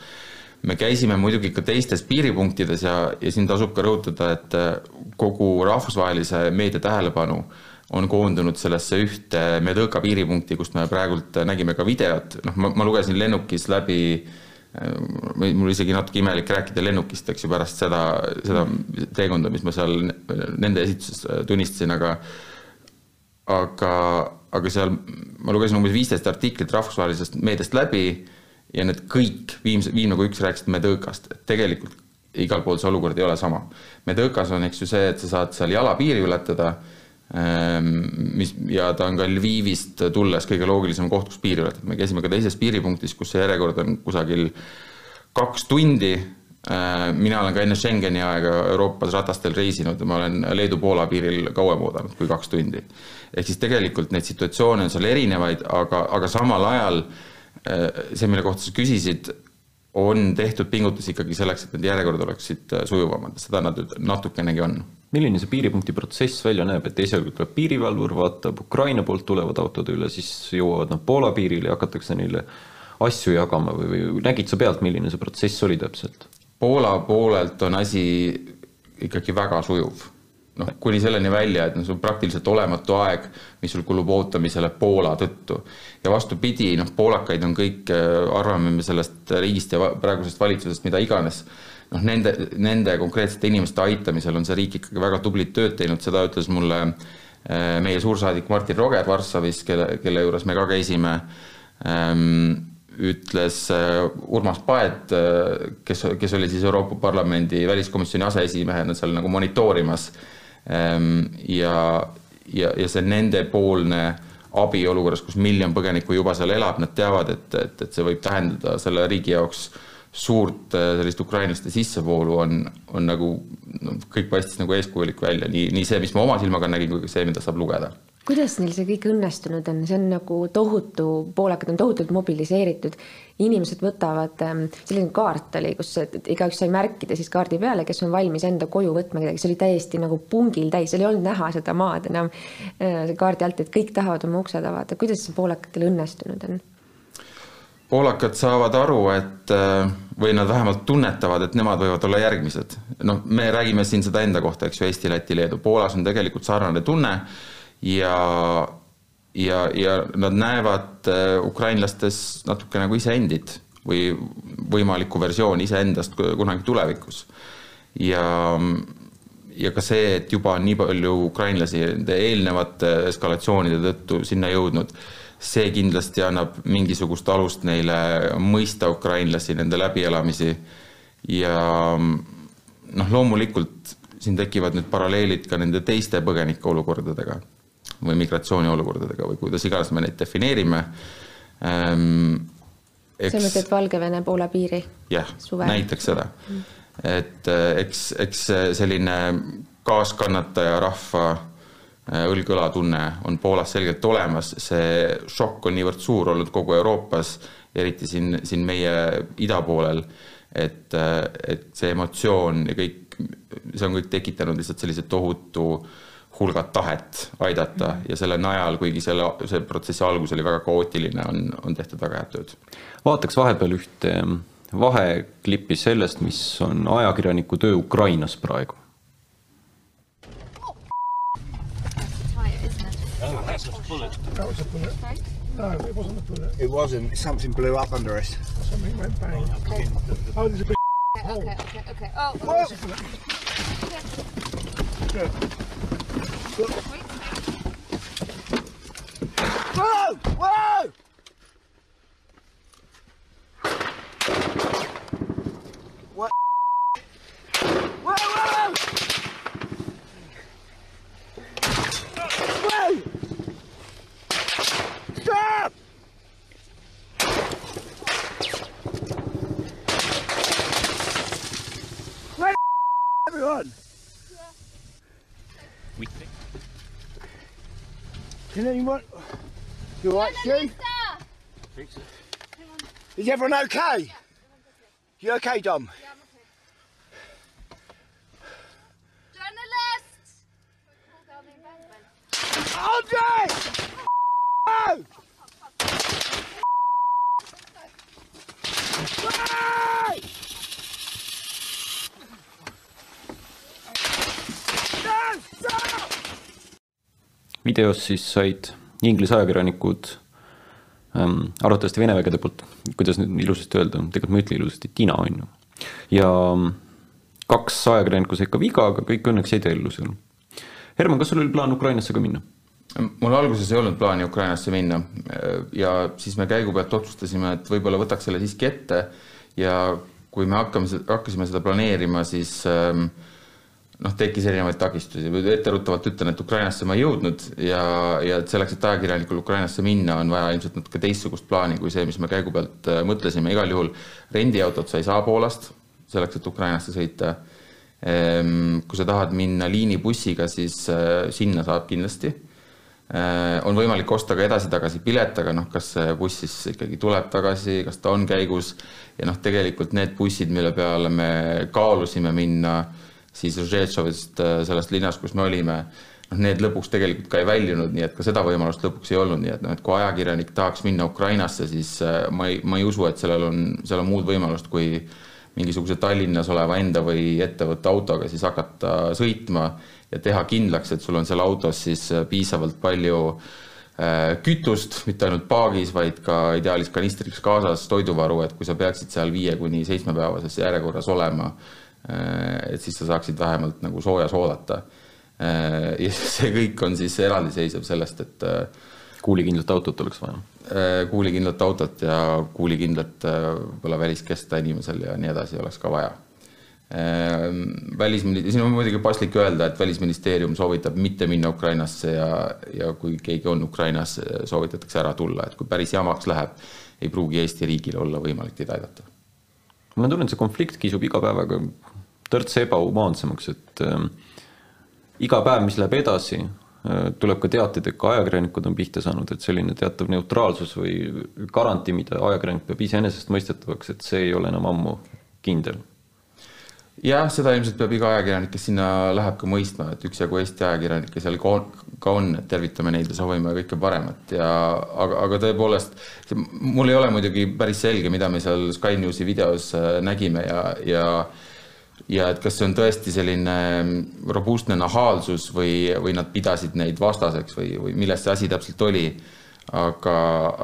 Me käisime muidugi ka teistes piiripunktides ja, ja siin tasub ka rõhutada, et äh, kogu rahvusvahelise meedia tähelepanu on koondunud sellesse ühte Medõka piiripunkti, kust me praegult nägime ka videot, noh, ma, ma lugesin lennukis läbi äh, mul isegi natuke imelik rääkida lennukist, eks ju, pärast seda, seda teekonda, mis ma seal nende esituses äh, tunnistasin, aga aga, aga seal ma lugesin umbes viisteist artiklit rahvusvahelisest meediast läbi ja need kõik, viimse, viimne kui üks rääkisid Medõkast, et tegelikult igal pool see olukord ei ole sama. Medõkas on, eks ju, see, et sa saad seal jalapiiri ületada, ehm, mis, ja ta on ka Lvivist tulles kõige loogilisem koht, kus piiri ületada. me käisime ka teises piiripunktis, kus see järjekord on kusagil kaks tundi, ehm, mina olen ka enne Schengeni aega Euroopas ratastel reisinud ja ma olen Leedu-Poola piiril kauem oodanud kui kaks tundi. ehk siis tegelikult neid situatsioone on seal erinevaid, aga, aga samal ajal Äh, see, mille kohta sa küsisid, on tehtud pingutusi ikkagi selleks, et need järjekorrad oleksid äh, sujuvamad, seda nad natukenegi on.
Milline see piiripunkti protsess välja näeb, et esialgu tuleb piirivalvur, vaatab Ukraina poolt tulevad autod üle, siis jõuavad nad Poola piirile ja hakatakse neile asju jagama või, või nägid sa pealt, milline see protsess oli täpselt?
Poola poolelt on asi ikkagi väga sujuv noh, kuni selleni välja, et noh, see on praktiliselt olematu aeg, mis sul kulub ootamisele Poola tõttu. ja vastupidi, noh, poolakaid on kõik, äh, arvame me sellest riigist ja praegusest valitsusest mida iganes, noh, nende, nende konkreetsete inimeste aitamisel on see riik ikkagi väga tublit tööd teinud, seda ütles mulle äh, meie suursaadik Martin Roger Varssavis, kelle, kelle juures me ka käisime. Ähm,, ütles äh, Urmas Paet, kes, kes oli siis Euroopa Parlamendi väliskomisjoni aseesimehena seal nagu monitoorimas. Äh, Ehm, ja, ja, ja see nendepoolne abi olukorras, kus miljon põgenikku juba seal elab, nad teavad, et, et, et see võib tähendada selle riigi jaoks suurt äh, sellist ukrainlaste sissevoolu on, on nagu no, kõik paistis nagu eeskujulik välja, nii, nii see, mis ma oma silmaga nägin, kui ka see, mida saab lugeda
kuidas neil see kõik õnnestunud on, see on nagu tohutu, poolakad on tohutult mobiliseeritud. inimesed võtavad, ähm, selline kaart oli, kus igaüks sai märkida siis kaardi peale, kes on valmis enda koju võtma kedagi, see oli täiesti nagu pungil täis, seal ei olnud näha seda maad enam äh, kaardi alt, et kõik tahavad oma uksed avada. kuidas see poolakatel õnnestunud on?
Poolakad saavad aru, et äh, või nad vähemalt tunnetavad, et nemad võivad olla järgmised. noh, me räägime siin seda enda kohta, eks ju, Eesti, Läti, Leedu, Poolas on tegelikult sarnane tunne ja, ja, ja nad näevad äh, ukrainlastes natuke nagu iseendid või võimalikku versiooni iseendast kunagi tulevikus. ja, ja ka see, et juba on nii palju ukrainlasi nende eelnevate eskalatsioonide tõttu sinna jõudnud, see kindlasti annab mingisugust alust neile mõista ukrainlasi, nende läbielamisi ja noh, loomulikult siin tekivad nüüd paralleelid ka nende teiste põgenike olukordadega või migratsiooniolukordadega või kuidas iganes me neid defineerime ähm,.
sa mõtled Valgevene-Poola piiri?
jah, näiteks seda mm et äh, eks, eks selline kaaskannataja rahva äh, õlg-õla tunne on Poolas selgelt olemas, see šokk on niivõrd suur olnud kogu Euroopas, eriti siin, siin meie ida poolel, et, äh, et see emotsioon ja kõik, see on kõik tekitanud lihtsalt sellise tohutu hulgad tahet aidata ja selle najal, kuigi selle, see protsessi algus oli väga kaootiline, on, on tehtud väga head tööd.
vaataks vahepeal ühte vaheklippi sellest, mis on ajakirjaniku töö Ukrainas praegu.
No, it wasn't a bullet. It wasn't. Something blew up under us. Something went bang. Okay. Oh, there's a big okay, hole. Okay, okay, okay. Oh, oh. Good. Whoa! Whoa! you alright, Stu? Fix it. Is everyone okay? Yeah. You okay, Dom? Yeah, I'm okay. Journalist! Andre!
Videos siis said Inglise ajakirjanikud ähm, arvatavasti Vene vägede poolt, kuidas nüüd ilusasti öelda, tegelikult ma ei ütle ilusasti, tina on ju. ja ähm, kaks ajakirjanikku said ka viga, aga kõik õnneks jäid ellu seal. Herman, kas sul oli plaan Ukrainasse ka minna?
mul alguses ei olnud plaani Ukrainasse minna ja siis me käigu pealt otsustasime, et võib-olla võtaks selle siiski ette ja kui me hakkame, hakkasime seda planeerima, siis ähm, noh, tekkis erinevaid takistusi, etteruttavalt ütlen, et Ukrainasse ma ei jõudnud ja, ja et selleks, et ajakirjanikul Ukrainasse minna, on vaja ilmselt natuke teistsugust plaani kui see, mis me käigu pealt äh, mõtlesime, igal juhul rendiautot sa ei saa Poolast, selleks, et Ukrainasse sõita. Ehm, kui sa tahad minna liinibussiga, siis äh, sinna saab kindlasti. Äh, on võimalik osta ka edasi-tagasi pilet, aga noh, kas see buss siis ikkagi tuleb tagasi, kas ta on käigus? Ja noh, tegelikult need bussid, mille peale me kaalusime minna siis Žetšovist, äh, sellest linnast, kus me olime, noh, need lõpuks tegelikult ka ei väljunud, nii et ka seda võimalust lõpuks ei olnud, nii et noh, et kui ajakirjanik tahaks minna Ukrainasse, siis äh, ma ei, ma ei usu, et sellel on, seal on muud võimalust, kui mingisuguse Tallinnas oleva enda või ettevõtte autoga siis hakata sõitma ja teha kindlaks, et sul on seal autos siis äh, piisavalt palju kütust, mitte ainult paagis, vaid ka ideaalis kanistriks kaasas toiduvaru, et kui sa peaksid seal viie kuni seitsmepäevases järjekorras olema, et siis sa saaksid vähemalt nagu soojas oodata. ja see kõik on siis eraldiseisev sellest, et
kuulikindlat autot oleks vaja.
kuulikindlat autot ja kuulikindlat võib-olla väliskesta inimesel ja nii edasi oleks ka vaja välisministeerium, siin on muidugi paslik öelda, et välisministeerium soovitab mitte minna Ukrainasse ja, ja kui keegi on Ukrainas, soovitatakse ära tulla, et kui päris jamaks läheb, ei pruugi Eesti riigil olla võimalik teid aidata.
mul on tunne, et see konflikt kisub iga päevaga tõrtsa ebahumaansemaks, et äh, iga päev, mis läheb edasi äh,, tuleb ka teateid, et ka ajakirjanikud on pihta saanud, et selline teatav neutraalsus või garantii, mida ajakirjanik peab iseenesestmõistetavaks, et see ei ole enam ammu kindel.
Jah, seda ilmselt peab iga ajakirjanik, kes sinna läheb, ka mõistma, et üksjagu Eesti ajakirjanikke seal ka on, ka on, et tervitame neid ja soovime kõike paremat. Ja aga, aga tõepoolest, mul ei ole muidugi päris selge, mida me seal Sky Newsi videos äh, nägime ja, ja ja et kas see on tõesti selline robustne nahaalsus või, või nad pidasid neid vastaseks või, või milles see asi täpselt oli aga,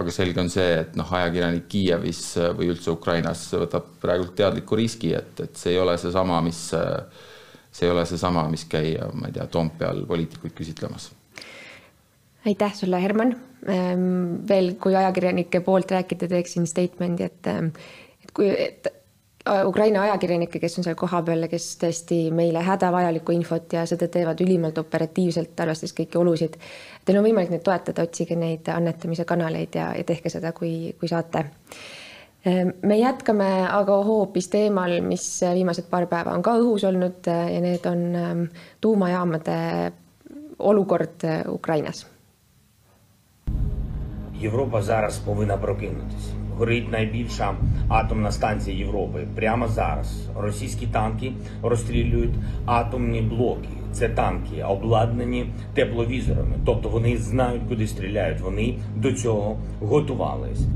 aga selge on see, et noh, ajakirjanik Kiievis või üldse Ukrainas võtab praegult teadliku riski, et, et see ei ole seesama, mis see ei ole seesama, mis käia, ma ei tea, Toompeal poliitikuid küsitlemas.
aitäh sulle, Herman. Ehm, veel, kui ajakirjanike poolt rääkida, teeksin statement'i, et, et kui, et Ukraina ajakirjanikke, kes on seal kohapeal ja kes tõesti meile hädavajalikku infot ja seda teevad ülimalt operatiivselt, arvestades kõiki olusid. Teil on võimalik neid toetada, otsige neid annetamise kanaleid ja, ja tehke seda, kui, kui saate. Ehm, me jätkame aga hoopis teemal, mis viimased paar päeva on ka õhus olnud ja need on ehm, tuumajaamade olukord Ukrainas.
Європа зараз повинна прокинутися. горить найбільша атомна станція Європи. Прямо зараз російські танки розстрілюють атомні блоки. Це танки обладнані тепловізорами, тобто вони знають, куди стріляють. Вони до цього готувались.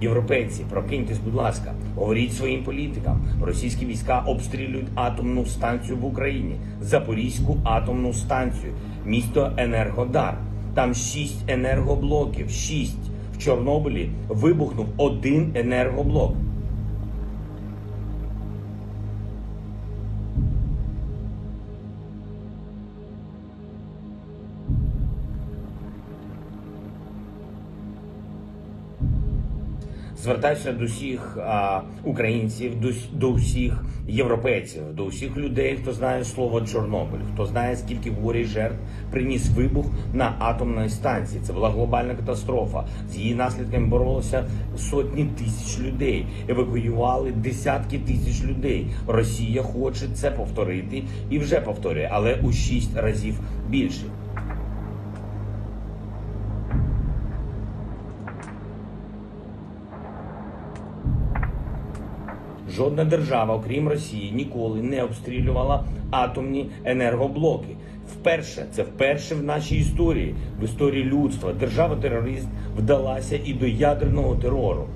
Європейці, прокиньтесь, будь ласка, говоріть своїм політикам. Російські війська обстрілюють атомну станцію в Україні, Запорізьку атомну станцію, місто Енергодар. Там шість енергоблоків. Шість в Чорнобилі вибухнув один енергоблок. Звертаюся до всіх а, українців, до, до всіх європейців, до всіх людей, хто знає слово Чорнобиль, хто знає, скільки горі жертв приніс вибух на атомній станції. Це була глобальна катастрофа. З її наслідками боролися сотні тисяч людей, евакуювали десятки тисяч людей. Росія хоче це повторити і вже повторює, але у шість разів більше. Жодна держава, окрім Росії, ніколи не обстрілювала атомні енергоблоки. Вперше це вперше в нашій історії, в історії людства. Держава-терорист вдалася і до ядерного терору.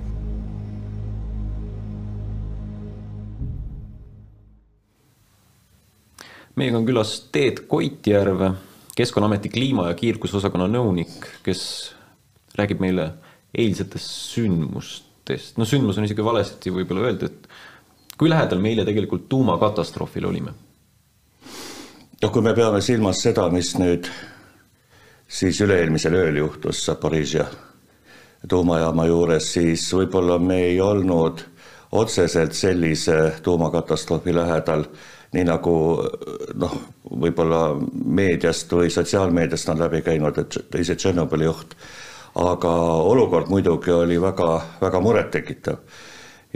meiega on külas Teet Koitjärv, Keskkonnaameti kliima- ja kiirgusosakonna nõunik, kes räägib meile eilsetest sündmustest. no sündmus on isegi valesti võib-olla öelda, et kui lähedal me eile tegelikult tuumakatastroofile olime?
noh, kui me peame silmas seda, mis nüüd siis üle-eelmisel ööl juhtus Zaporižja tuumajaama juures, siis võib-olla me ei olnud otseselt sellise tuumakatastroofi lähedal, nii nagu noh, võib-olla meediast või sotsiaalmeediast on läbi käinud, et teise Tšernobõli juht, aga olukord muidugi oli väga, väga murettekitav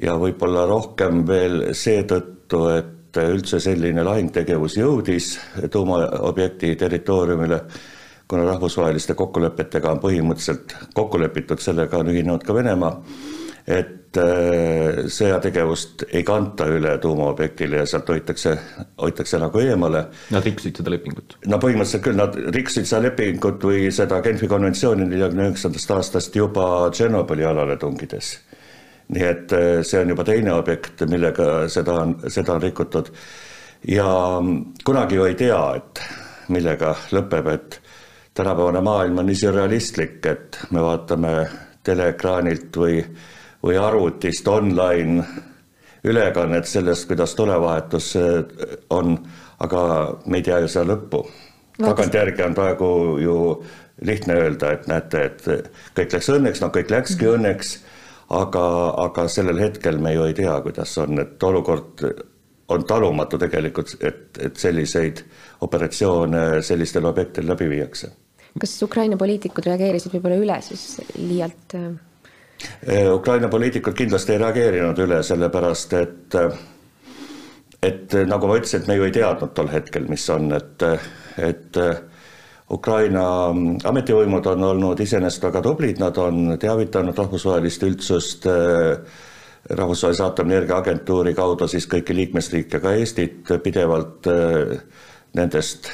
ja võib-olla rohkem veel seetõttu, et üldse selline lahingtegevus jõudis tuumaobjekti territooriumile, kuna rahvusvaheliste kokkulepetega on põhimõtteliselt kokku lepitud, sellega on ühinenud ka Venemaa, et äh, sõjategevust ei kanta üle tuumaobjektile ja sealt hoitakse, hoitakse nagu eemale.
Nad rikkusid seda lepingut?
no põhimõtteliselt küll, nad rikkusid seda lepingut või seda Genfi konventsiooni neljakümne üheksandast aastast juba Tšernobõli alale tungides nii et äh, see on juba teine objekt, millega seda on, seda on rikutud. ja kunagi ju ei tea, et millega lõpeb, et tänapäevane maailm on nii sürrealistlik, et me vaatame teleekraanilt või, või arvutist online ülekannet sellest, kuidas tulevahetus äh, on, aga me ei tea ju seda lõppu. tagantjärgi on praegu ju lihtne öelda, et näete, et kõik läks õnneks, no kõik läkski mm -hmm. õnneks aga, aga sellel hetkel me ju ei tea, kuidas on, et olukord on talumatu tegelikult, et, et selliseid operatsioone sellistel objektidel läbi viiakse.
kas Ukraina poliitikud reageerisid võib-olla üle siis liialt? Äh?
Äh, Ukraina poliitikud kindlasti ei reageerinud üle, sellepärast et et nagu ma ütlesin, et me ju ei teadnud tol hetkel, mis on, et, et Ukraina ametivõimud on olnud iseenesest väga tublid, nad on teavitanud rahvusvahelist üldsust äh, rahvusvahelise aatomienergia agentuuri kaudu siis kõiki liikmesriike, ka Eestit pidevalt äh, nendest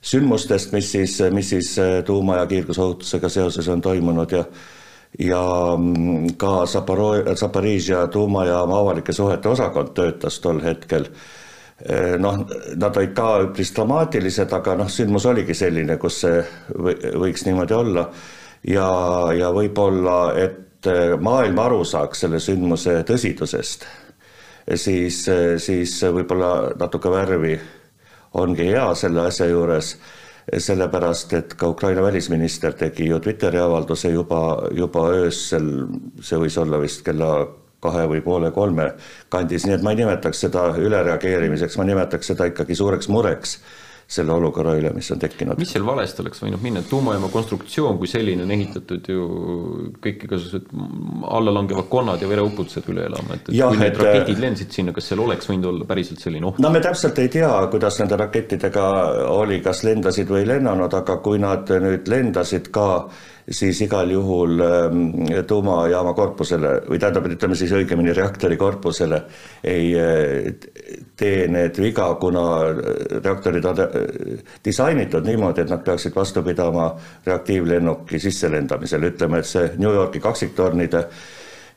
sündmustest, mis siis, mis siis äh, tuuma- ja kiirgusohutusega seoses on toimunud ja ja mm, ka Zaporo-, Zaporižia tuumajaama avalike suhete osakond töötas tol hetkel noh, nad olid ka üpris dramaatilised, aga noh, sündmus oligi selline, kus see võiks niimoodi olla. ja, ja võib-olla, et maailm aru saaks selle sündmuse tõsidusest, siis, siis võib-olla natuke värvi ongi hea selle asja juures, sellepärast et ka Ukraina välisminister tegi ju Twitteri avalduse juba, juba öösel, see võis olla vist kella kahe või poole kolme kandis, nii et ma ei nimetaks seda ülereageerimiseks, ma nimetaks seda ikkagi suureks mureks selle olukorra üle, mis on tekkinud.
mis seal valesti oleks võinud minna, tuumajaama konstruktsioon kui selline on ehitatud ju kõik igasugused allalangevad konnad ja vereuputused üle elama, et, et ja, kui need raketid lendasid sinna, kas seal oleks võinud olla päriselt selline oht?
no me täpselt ei tea, kuidas nende rakettidega oli, kas lendasid või ei lennanud, aga kui nad nüüd lendasid ka siis igal juhul ähm, tuumajaama korpusele või tähendab, ütleme siis õigemini reaktori korpusele ei äh, tee need viga, kuna reaktorid on äh, disainitud niimoodi, et nad peaksid vastu pidama reaktiivlennuki sisselendamisel, ütleme, et see New Yorki kaksiktornide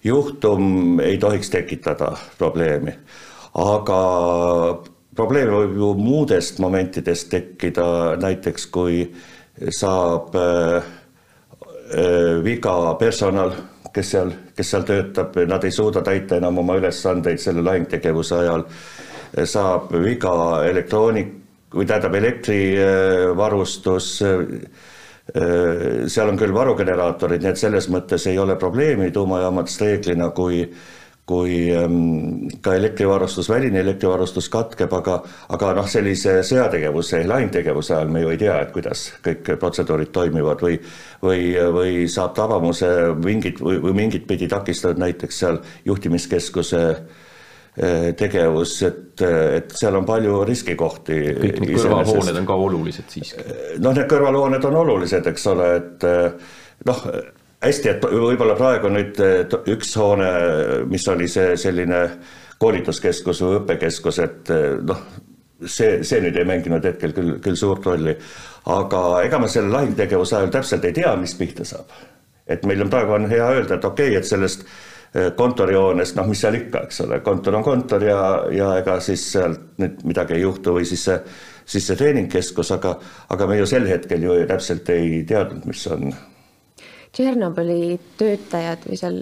juhtum ei tohiks tekitada probleemi, aga probleem võib ju muudest momentidest tekkida, näiteks kui saab äh, Äh, viga personal, kes seal, kes seal töötab, nad ei suuda täita enam oma ülesandeid selle lahingtegevuse ajal, äh, saab viga elektroonik- või tähendab elektrivarustus, äh, seal on küll varugeneraatorid, nii et selles mõttes ei ole probleemi tuumajaamades reeglina, kui kui ähm, ka elektrivarustus, väline elektrivarustus katkeb, aga, aga noh, sellise sõjategevuse, lahingtegevuse ajal me ju ei tea, et kuidas kõik protseduurid toimivad või või, või saab tabamuse mingit või, või mingit pidi takistatud näiteks seal juhtimiskeskuse äh, tegevus, et, et seal on palju riskikohti.
kõik need kõrvalhooned on ka olulised siiski.
noh, need kõrvalhooned on olulised, eks ole, et noh hästi, et võib-olla praegu nüüd üks hoone, mis oli see selline koolituskeskus või õppekeskus, et noh, see, see nüüd ei mänginud hetkel küll, küll suurt rolli. aga ega me selle lahingtegevuse ajal täpselt ei tea, mis pihta saab. et meil on praegu on hea öelda, et okei okay,, et sellest eh, kontorihoonest, noh, mis seal ikka, eks ole, kontor on kontor ja, ja ega siis sealt nüüd midagi ei juhtu või siis see, siis see treeningkeskus, aga, aga me ju sel hetkel ju täpselt ei teadnud, mis on
Tšernobõli töötajad või seal,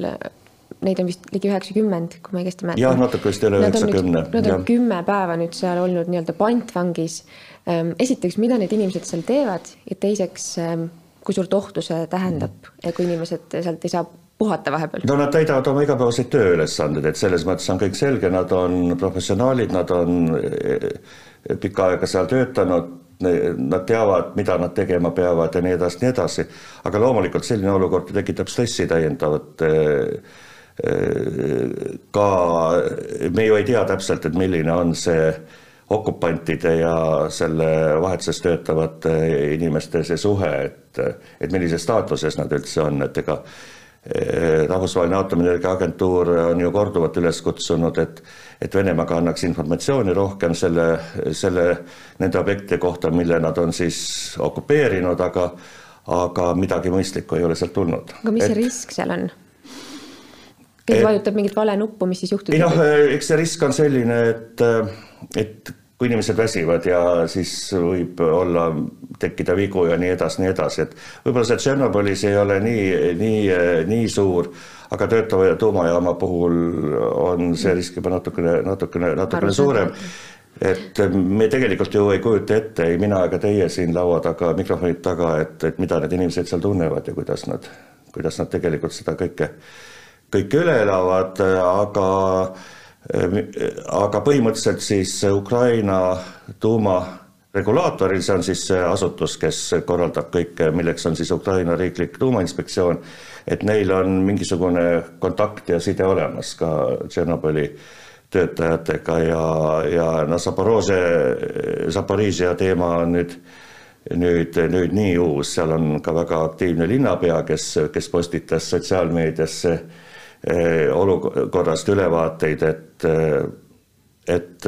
neid on vist ligi üheksakümmend, kui ma õigesti mäletan.
jah, natuke vist üle üheksakümne.
Nad on kümme päeva nüüd seal olnud nii-öelda pantvangis. Ehm, esiteks, mida need inimesed seal teevad ja teiseks, ehm, kui suurt ohtu see tähendab, kui inimesed sealt ei saa puhata vahepeal?
no nad täidavad oma igapäevaseid tööülesandeid, et selles mõttes on kõik selge, nad on professionaalid, nad on eh, pikka aega seal töötanud nad teavad, mida nad tegema peavad ja nii edasi, nii edasi. aga loomulikult selline olukord tekitab stressi täiendavat. Eh, eh, ka me ju ei tea täpselt, et milline on see okupantide ja selle vahetuses töötavate inimeste see suhe, et, et millises staatuses nad üldse on, et ega Eh, rahvusvaheline Aatomienergia Agentuur on ju korduvalt üles kutsunud, et et Venemaaga annaks informatsiooni rohkem selle, selle, nende objektide kohta, mille nad on siis okupeerinud, aga aga midagi mõistlikku ei ole sealt tulnud.
aga mis et, see risk seal on? keegi vajutab mingit vale nuppu, mis siis juhtub?
ei noh, eks see risk on selline, et, et kui inimesed väsivad ja siis võib olla, tekkida vigu ja nii edasi, nii edasi, et võib-olla see Tšernobõlis ei ole nii, nii, nii suur, aga töötava tuumajaama puhul on see risk juba natukene, natukene, natukene suurem. et me tegelikult ju ei kujuta ette, ei mina ega teie siin laua taga, mikrofonid taga, et, et mida need inimesed seal tunnevad ja kuidas nad, kuidas nad tegelikult seda kõike, kõike üle elavad, aga aga põhimõtteliselt siis Ukraina tuumaregulaatoril, see on siis see asutus, kes korraldab kõike, milleks on siis Ukraina riiklik tuumainspektsioon, et neil on mingisugune kontakt ja side olemas ka Tšernobõli töötajatega ja, ja noh, Zaporožje, Zaporižja teema on nüüd nüüd, nüüd nii uus, seal on ka väga aktiivne linnapea, kes, kes postitas sotsiaalmeediasse Eh, olukorrast ülevaateid, et, et,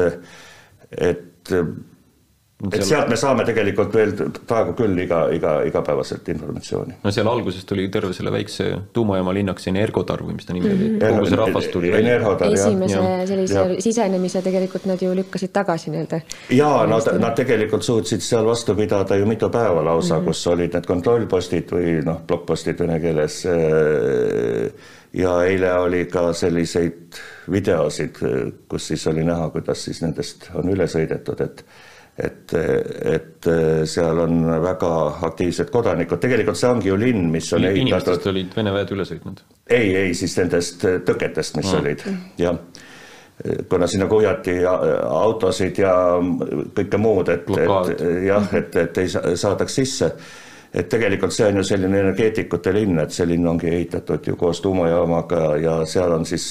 et, et sealt me saame tegelikult veel praegu küll iga, iga, igapäevaselt informatsiooni.
no seal alguses tuli terve selle väikse tuumajaama linnaks siin Ergotar või mis ta nimi oli mm, -hmm. kogu see rahvas tuli
välja. esimese ja. sellise ja. sisenemise tegelikult nad ju lükkasid tagasi nii-öelda.
jaa, nad, nad tegelikult suutsid seal vastu pidada ju mitu päeva lausa mm, -hmm. kus olid need kontrollpostid või noh, blokkpostid vene keeles äh, ja eile oli ka selliseid videosid, kus siis oli näha, kuidas siis nendest on üle sõidetud, et et, et seal on väga aktiivsed kodanikud, tegelikult see ongi ju linn, mis on
ehitatud. inimestest olid Vene väed üle sõitnud?
ei, ei siis nendest tõketest, mis mm. olid, jah. kuna sinna kuhjati autosid ja kõike muud, et, et jah, et, et ei saadaks sisse et tegelikult see on ju selline energeetikute linn, et see linn ongi ehitatud ju koos tuumajaamaga ja seal on siis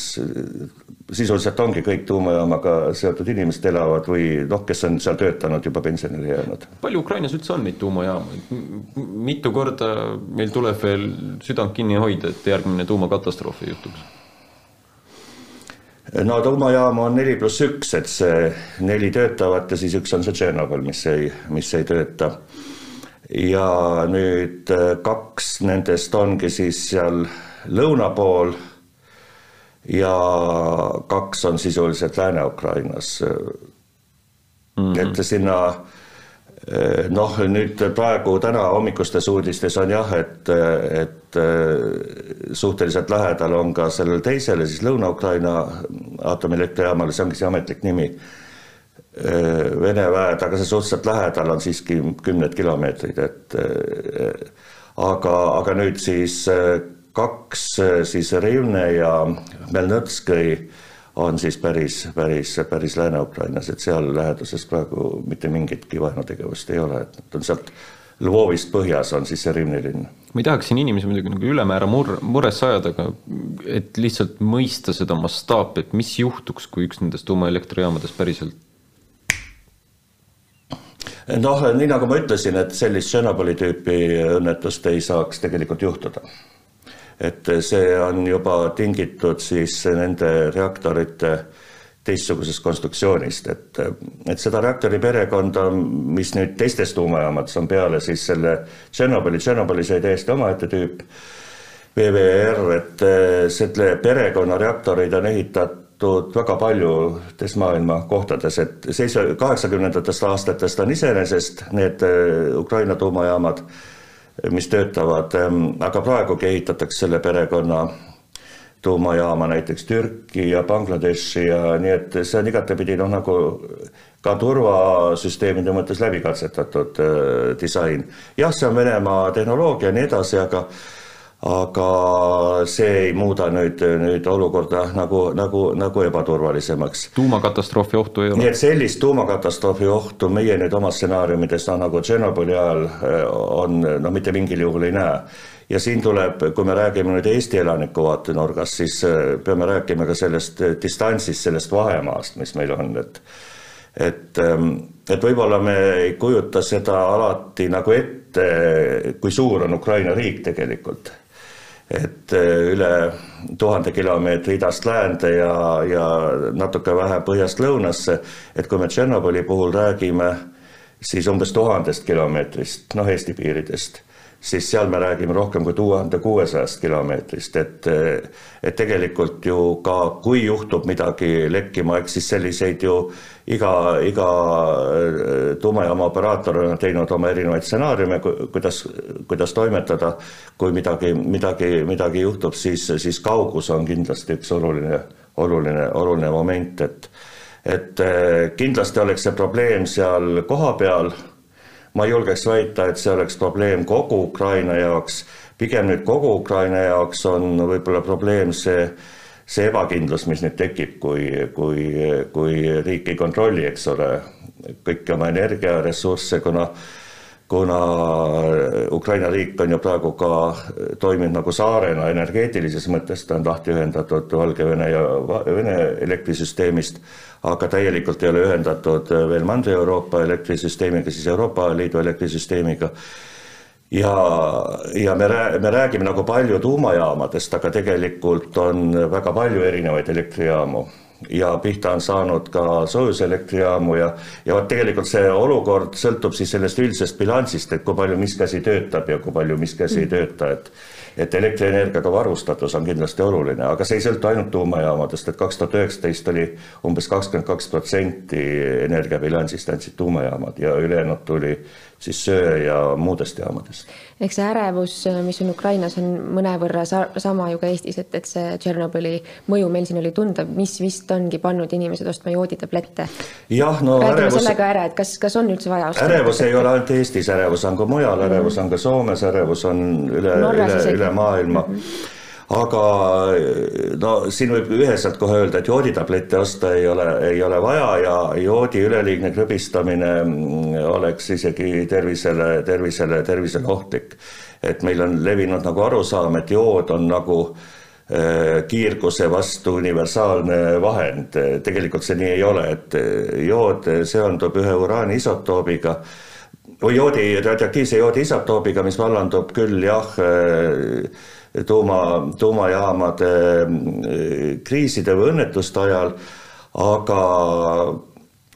sisuliselt ongi kõik tuumajaamaga seotud inimesed elavad või noh, kes on seal töötanud juba pensionile jäänud.
palju Ukrainas üldse on neid tuumajaamu, mitu korda meil tuleb veel südant kinni hoida, et järgmine tuumakatastroof ei juhtuks?
no tuumajaam on neli pluss üks, et see neli töötavat ja siis üks on see Tšernobõl, mis ei, mis ei tööta ja nüüd äh, kaks nendest ongi siis seal lõuna pool ja kaks on sisuliselt Lääne-Ukrainas mm. -hmm. et sinna äh, noh, nüüd praegu täna hommikustes uudistes on jah, et, et äh, suhteliselt lähedal on ka sellele teisele siis Lõuna-Ukraina aatomilektrijaamale, see ongi see ametlik nimi Äh, Vene väed, aga see suhteliselt lähedal on siiski kümned kilomeetrid, et aga, aga nüüd siis kaks siis Rivne ja Melnõtskõi on siis päris, päris, päris Lääne-Ukrainas, et seal läheduses praegu mitte mingitki vaenutegevust ei ole, et nad on sealt Lvovist põhjas on siis see Rivni linn.
ma ei tahaks siin inimesi muidugi nagu ülemäära mur-, muresse ajada, aga et lihtsalt mõista seda mastaapi, et mis juhtuks, kui üks nendest tuumaelektrijaamadest päriselt
noh, nii nagu ma ütlesin, et sellist Tšernobõli tüüpi õnnetust ei saaks tegelikult juhtuda. Et see on juba tingitud siis nende reaktorite teistsugusest konstruktsioonist, et, et seda reaktori perekonda, mis nüüd teistes tuumajaamades on peale siis selle Tšernobõli, Tšernobõlis oli täiesti omaette tüüp, VVR, et selle perekonna reaktoreid on ehitatud väga paljudes maailma kohtades, et seitsme, kaheksakümnendatest aastatest on iseenesest need äh, Ukraina tuumajaamad, mis töötavad, ähm, aga praegugi ehitatakse selle perekonna tuumajaama näiteks Türki ja Bangladeshi ja nii et see on igatepidi noh, nagu ka turvasüsteemide mõttes läbi katsetatud äh, disain. jah, see on Venemaa tehnoloogia ja nii edasi, aga aga see ei muuda nüüd, nüüd olukorda nagu, nagu, nagu ebaturvalisemaks.
tuumakatastroofi ohtu ei ole?
nii et sellist tuumakatastroofi ohtu meie nüüd oma stsenaariumides, no nagu Tšernobõli ajal eh, on, no mitte mingil juhul ei näe. ja siin tuleb, kui me räägime nüüd Eesti elaniku vaatenurgast, siis eh, peame rääkima ka sellest distantsist, sellest vahemaast, mis meil on, et et, ehm, et võib-olla me ei kujuta seda alati nagu ette, kui suur on Ukraina riik tegelikult et eh, üle tuhande kilomeetri idast läände ja, ja natuke vähe põhjast lõunasse, et kui me Tšernobõli puhul räägime, siis umbes tuhandest kilomeetrist, noh, Eesti piiridest siis seal me räägime rohkem kui tuhande kuuesajast kilomeetrist, et et tegelikult ju ka, kui juhtub midagi lekkima, eks siis selliseid ju iga, iga äh, tuumajaama operaator on teinud oma erinevaid stsenaariume, kuidas, kuidas toimetada. kui midagi, midagi, midagi juhtub, siis, siis kaugus on kindlasti üks oluline, oluline, oluline moment, et et äh, kindlasti oleks see probleem seal kohapeal ma julgeks väita, et see oleks probleem kogu Ukraina jaoks, pigem nüüd kogu Ukraina jaoks on võib-olla probleem see, see ebakindlus, mis nüüd tekib, kui, kui, kui riik ei kontrolli, eks ole, kõiki oma energiaressursse, kuna kuna Ukraina riik on ju praegu ka toiminud nagu saarena energeetilises mõttes, ta on lahti ühendatud Valgevene ja Vene elektrisüsteemist aga täielikult ei ole ühendatud veel Mandri-Euroopa elektrisüsteemiga, siis Euroopa Liidu elektrisüsteemiga. ja, ja me rää-, me räägime nagu palju tuumajaamadest, aga tegelikult on väga palju erinevaid elektrijaamu ja pihta on saanud ka soojuselektrijaamу ja, ja vot tegelikult see olukord sõltub siis sellest üldisest bilansist, et kui palju mis käsi töötab ja kui palju mis käsi mm. ei tööta, et et elektrienergiaga varustatus on kindlasti oluline, aga see ei sõltu ainult tuumajaamadest, et kaks tuhat üheksateist oli umbes kakskümmend kaks protsenti energiabilansist andsid tuumajaamad ja ülejäänud tuli siis söe ja muudest jaamadest.
eks see ärevus, mis on Ukrainas, on mõnevõrra sa sama ju ka Eestis, et, et see Tšernobõli mõju meil siin oli tunda, mis vist ongi pannud inimesed ostma jooditablette.
jah, no
räägime
ärevus...
selle ka ära, et kas, kas on üldse vaja
osta? ärevus ei ole ainult Eestis, ärevus on ka mujal, ärevus on ka Soomes, ärevus on üle, üle, üle maailma mm. -hmm aga no siin võib üheselt kohe öelda, et jooditablette osta ei ole, ei ole vaja ja joodi üleliigne krõbistamine oleks isegi tervisele, tervisele, tervisele ohtlik. et meil on levinud nagu arusaam, et jood on nagu äh, kiirguse vastu universaalne vahend. tegelikult see nii ei ole, et jood seondub ühe uraani isotoobiga või joodi, radioaktiivse joodi isotoobiga, mis vallandub küll jah äh, tuuma, tuumajaamade mm, kriiside või õnnetuste ajal, aga,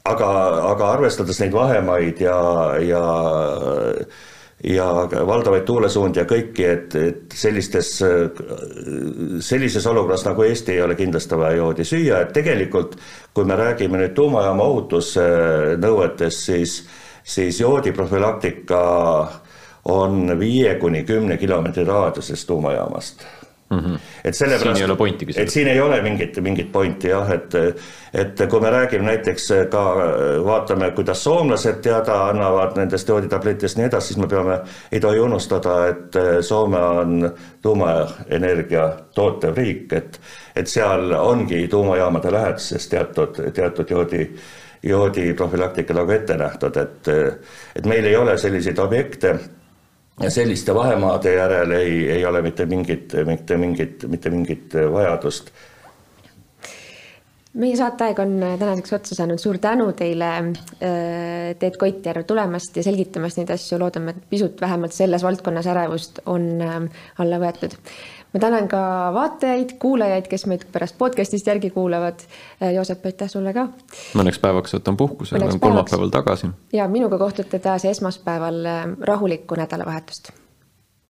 aga, aga arvestades neid vahemaid ja, ja ja valdavaid tuulesuundi ja kõiki, et, et sellistes, sellises olukorras nagu Eesti ei ole kindlasti vaja joodi süüa, et tegelikult kui me räägime nüüd tuumajaama ohutusnõuetest, siis, siis joodi profülaktika on viie kuni kümne kilomeetri raadiuses tuumajaamast
mm. -hmm. et sellepärast,
et siin ei ole mingit, mingit pointi jah, et, et kui me räägime näiteks ka, vaatame, kuidas soomlased teada annavad nendest jooditablettidest ja nii edasi, siis me peame, ei tohi unustada, et Soome on tuumaenergia tootev riik, et, et seal ongi tuumajaamade läheduses teatud, teatud joodi joodi profülaktika nagu ette nähtud, et, et meil ei ole selliseid objekte selliste vahemaade järel ei, ei ole mitte mingit, mitte mingit, mitte mingit vajadust.
meie saateaeg on tänaseks otsa saanud, suur tänu teile, äh, Teet Koitjärv, tulemast ja selgitamast neid asju, loodame, et pisut vähemalt selles valdkonnas ärevust on äh, alla võetud ma tänan ka vaatajaid, kuulajaid, kes meid pärast podcast'ist järgi kuulavad. Joosep, aitäh sulle ka.
mõneks päevaks võtan puhkuse, olen kolmapäeval tagasi.
ja minuga kohtute taas esmaspäeval rahulikku nädalavahetust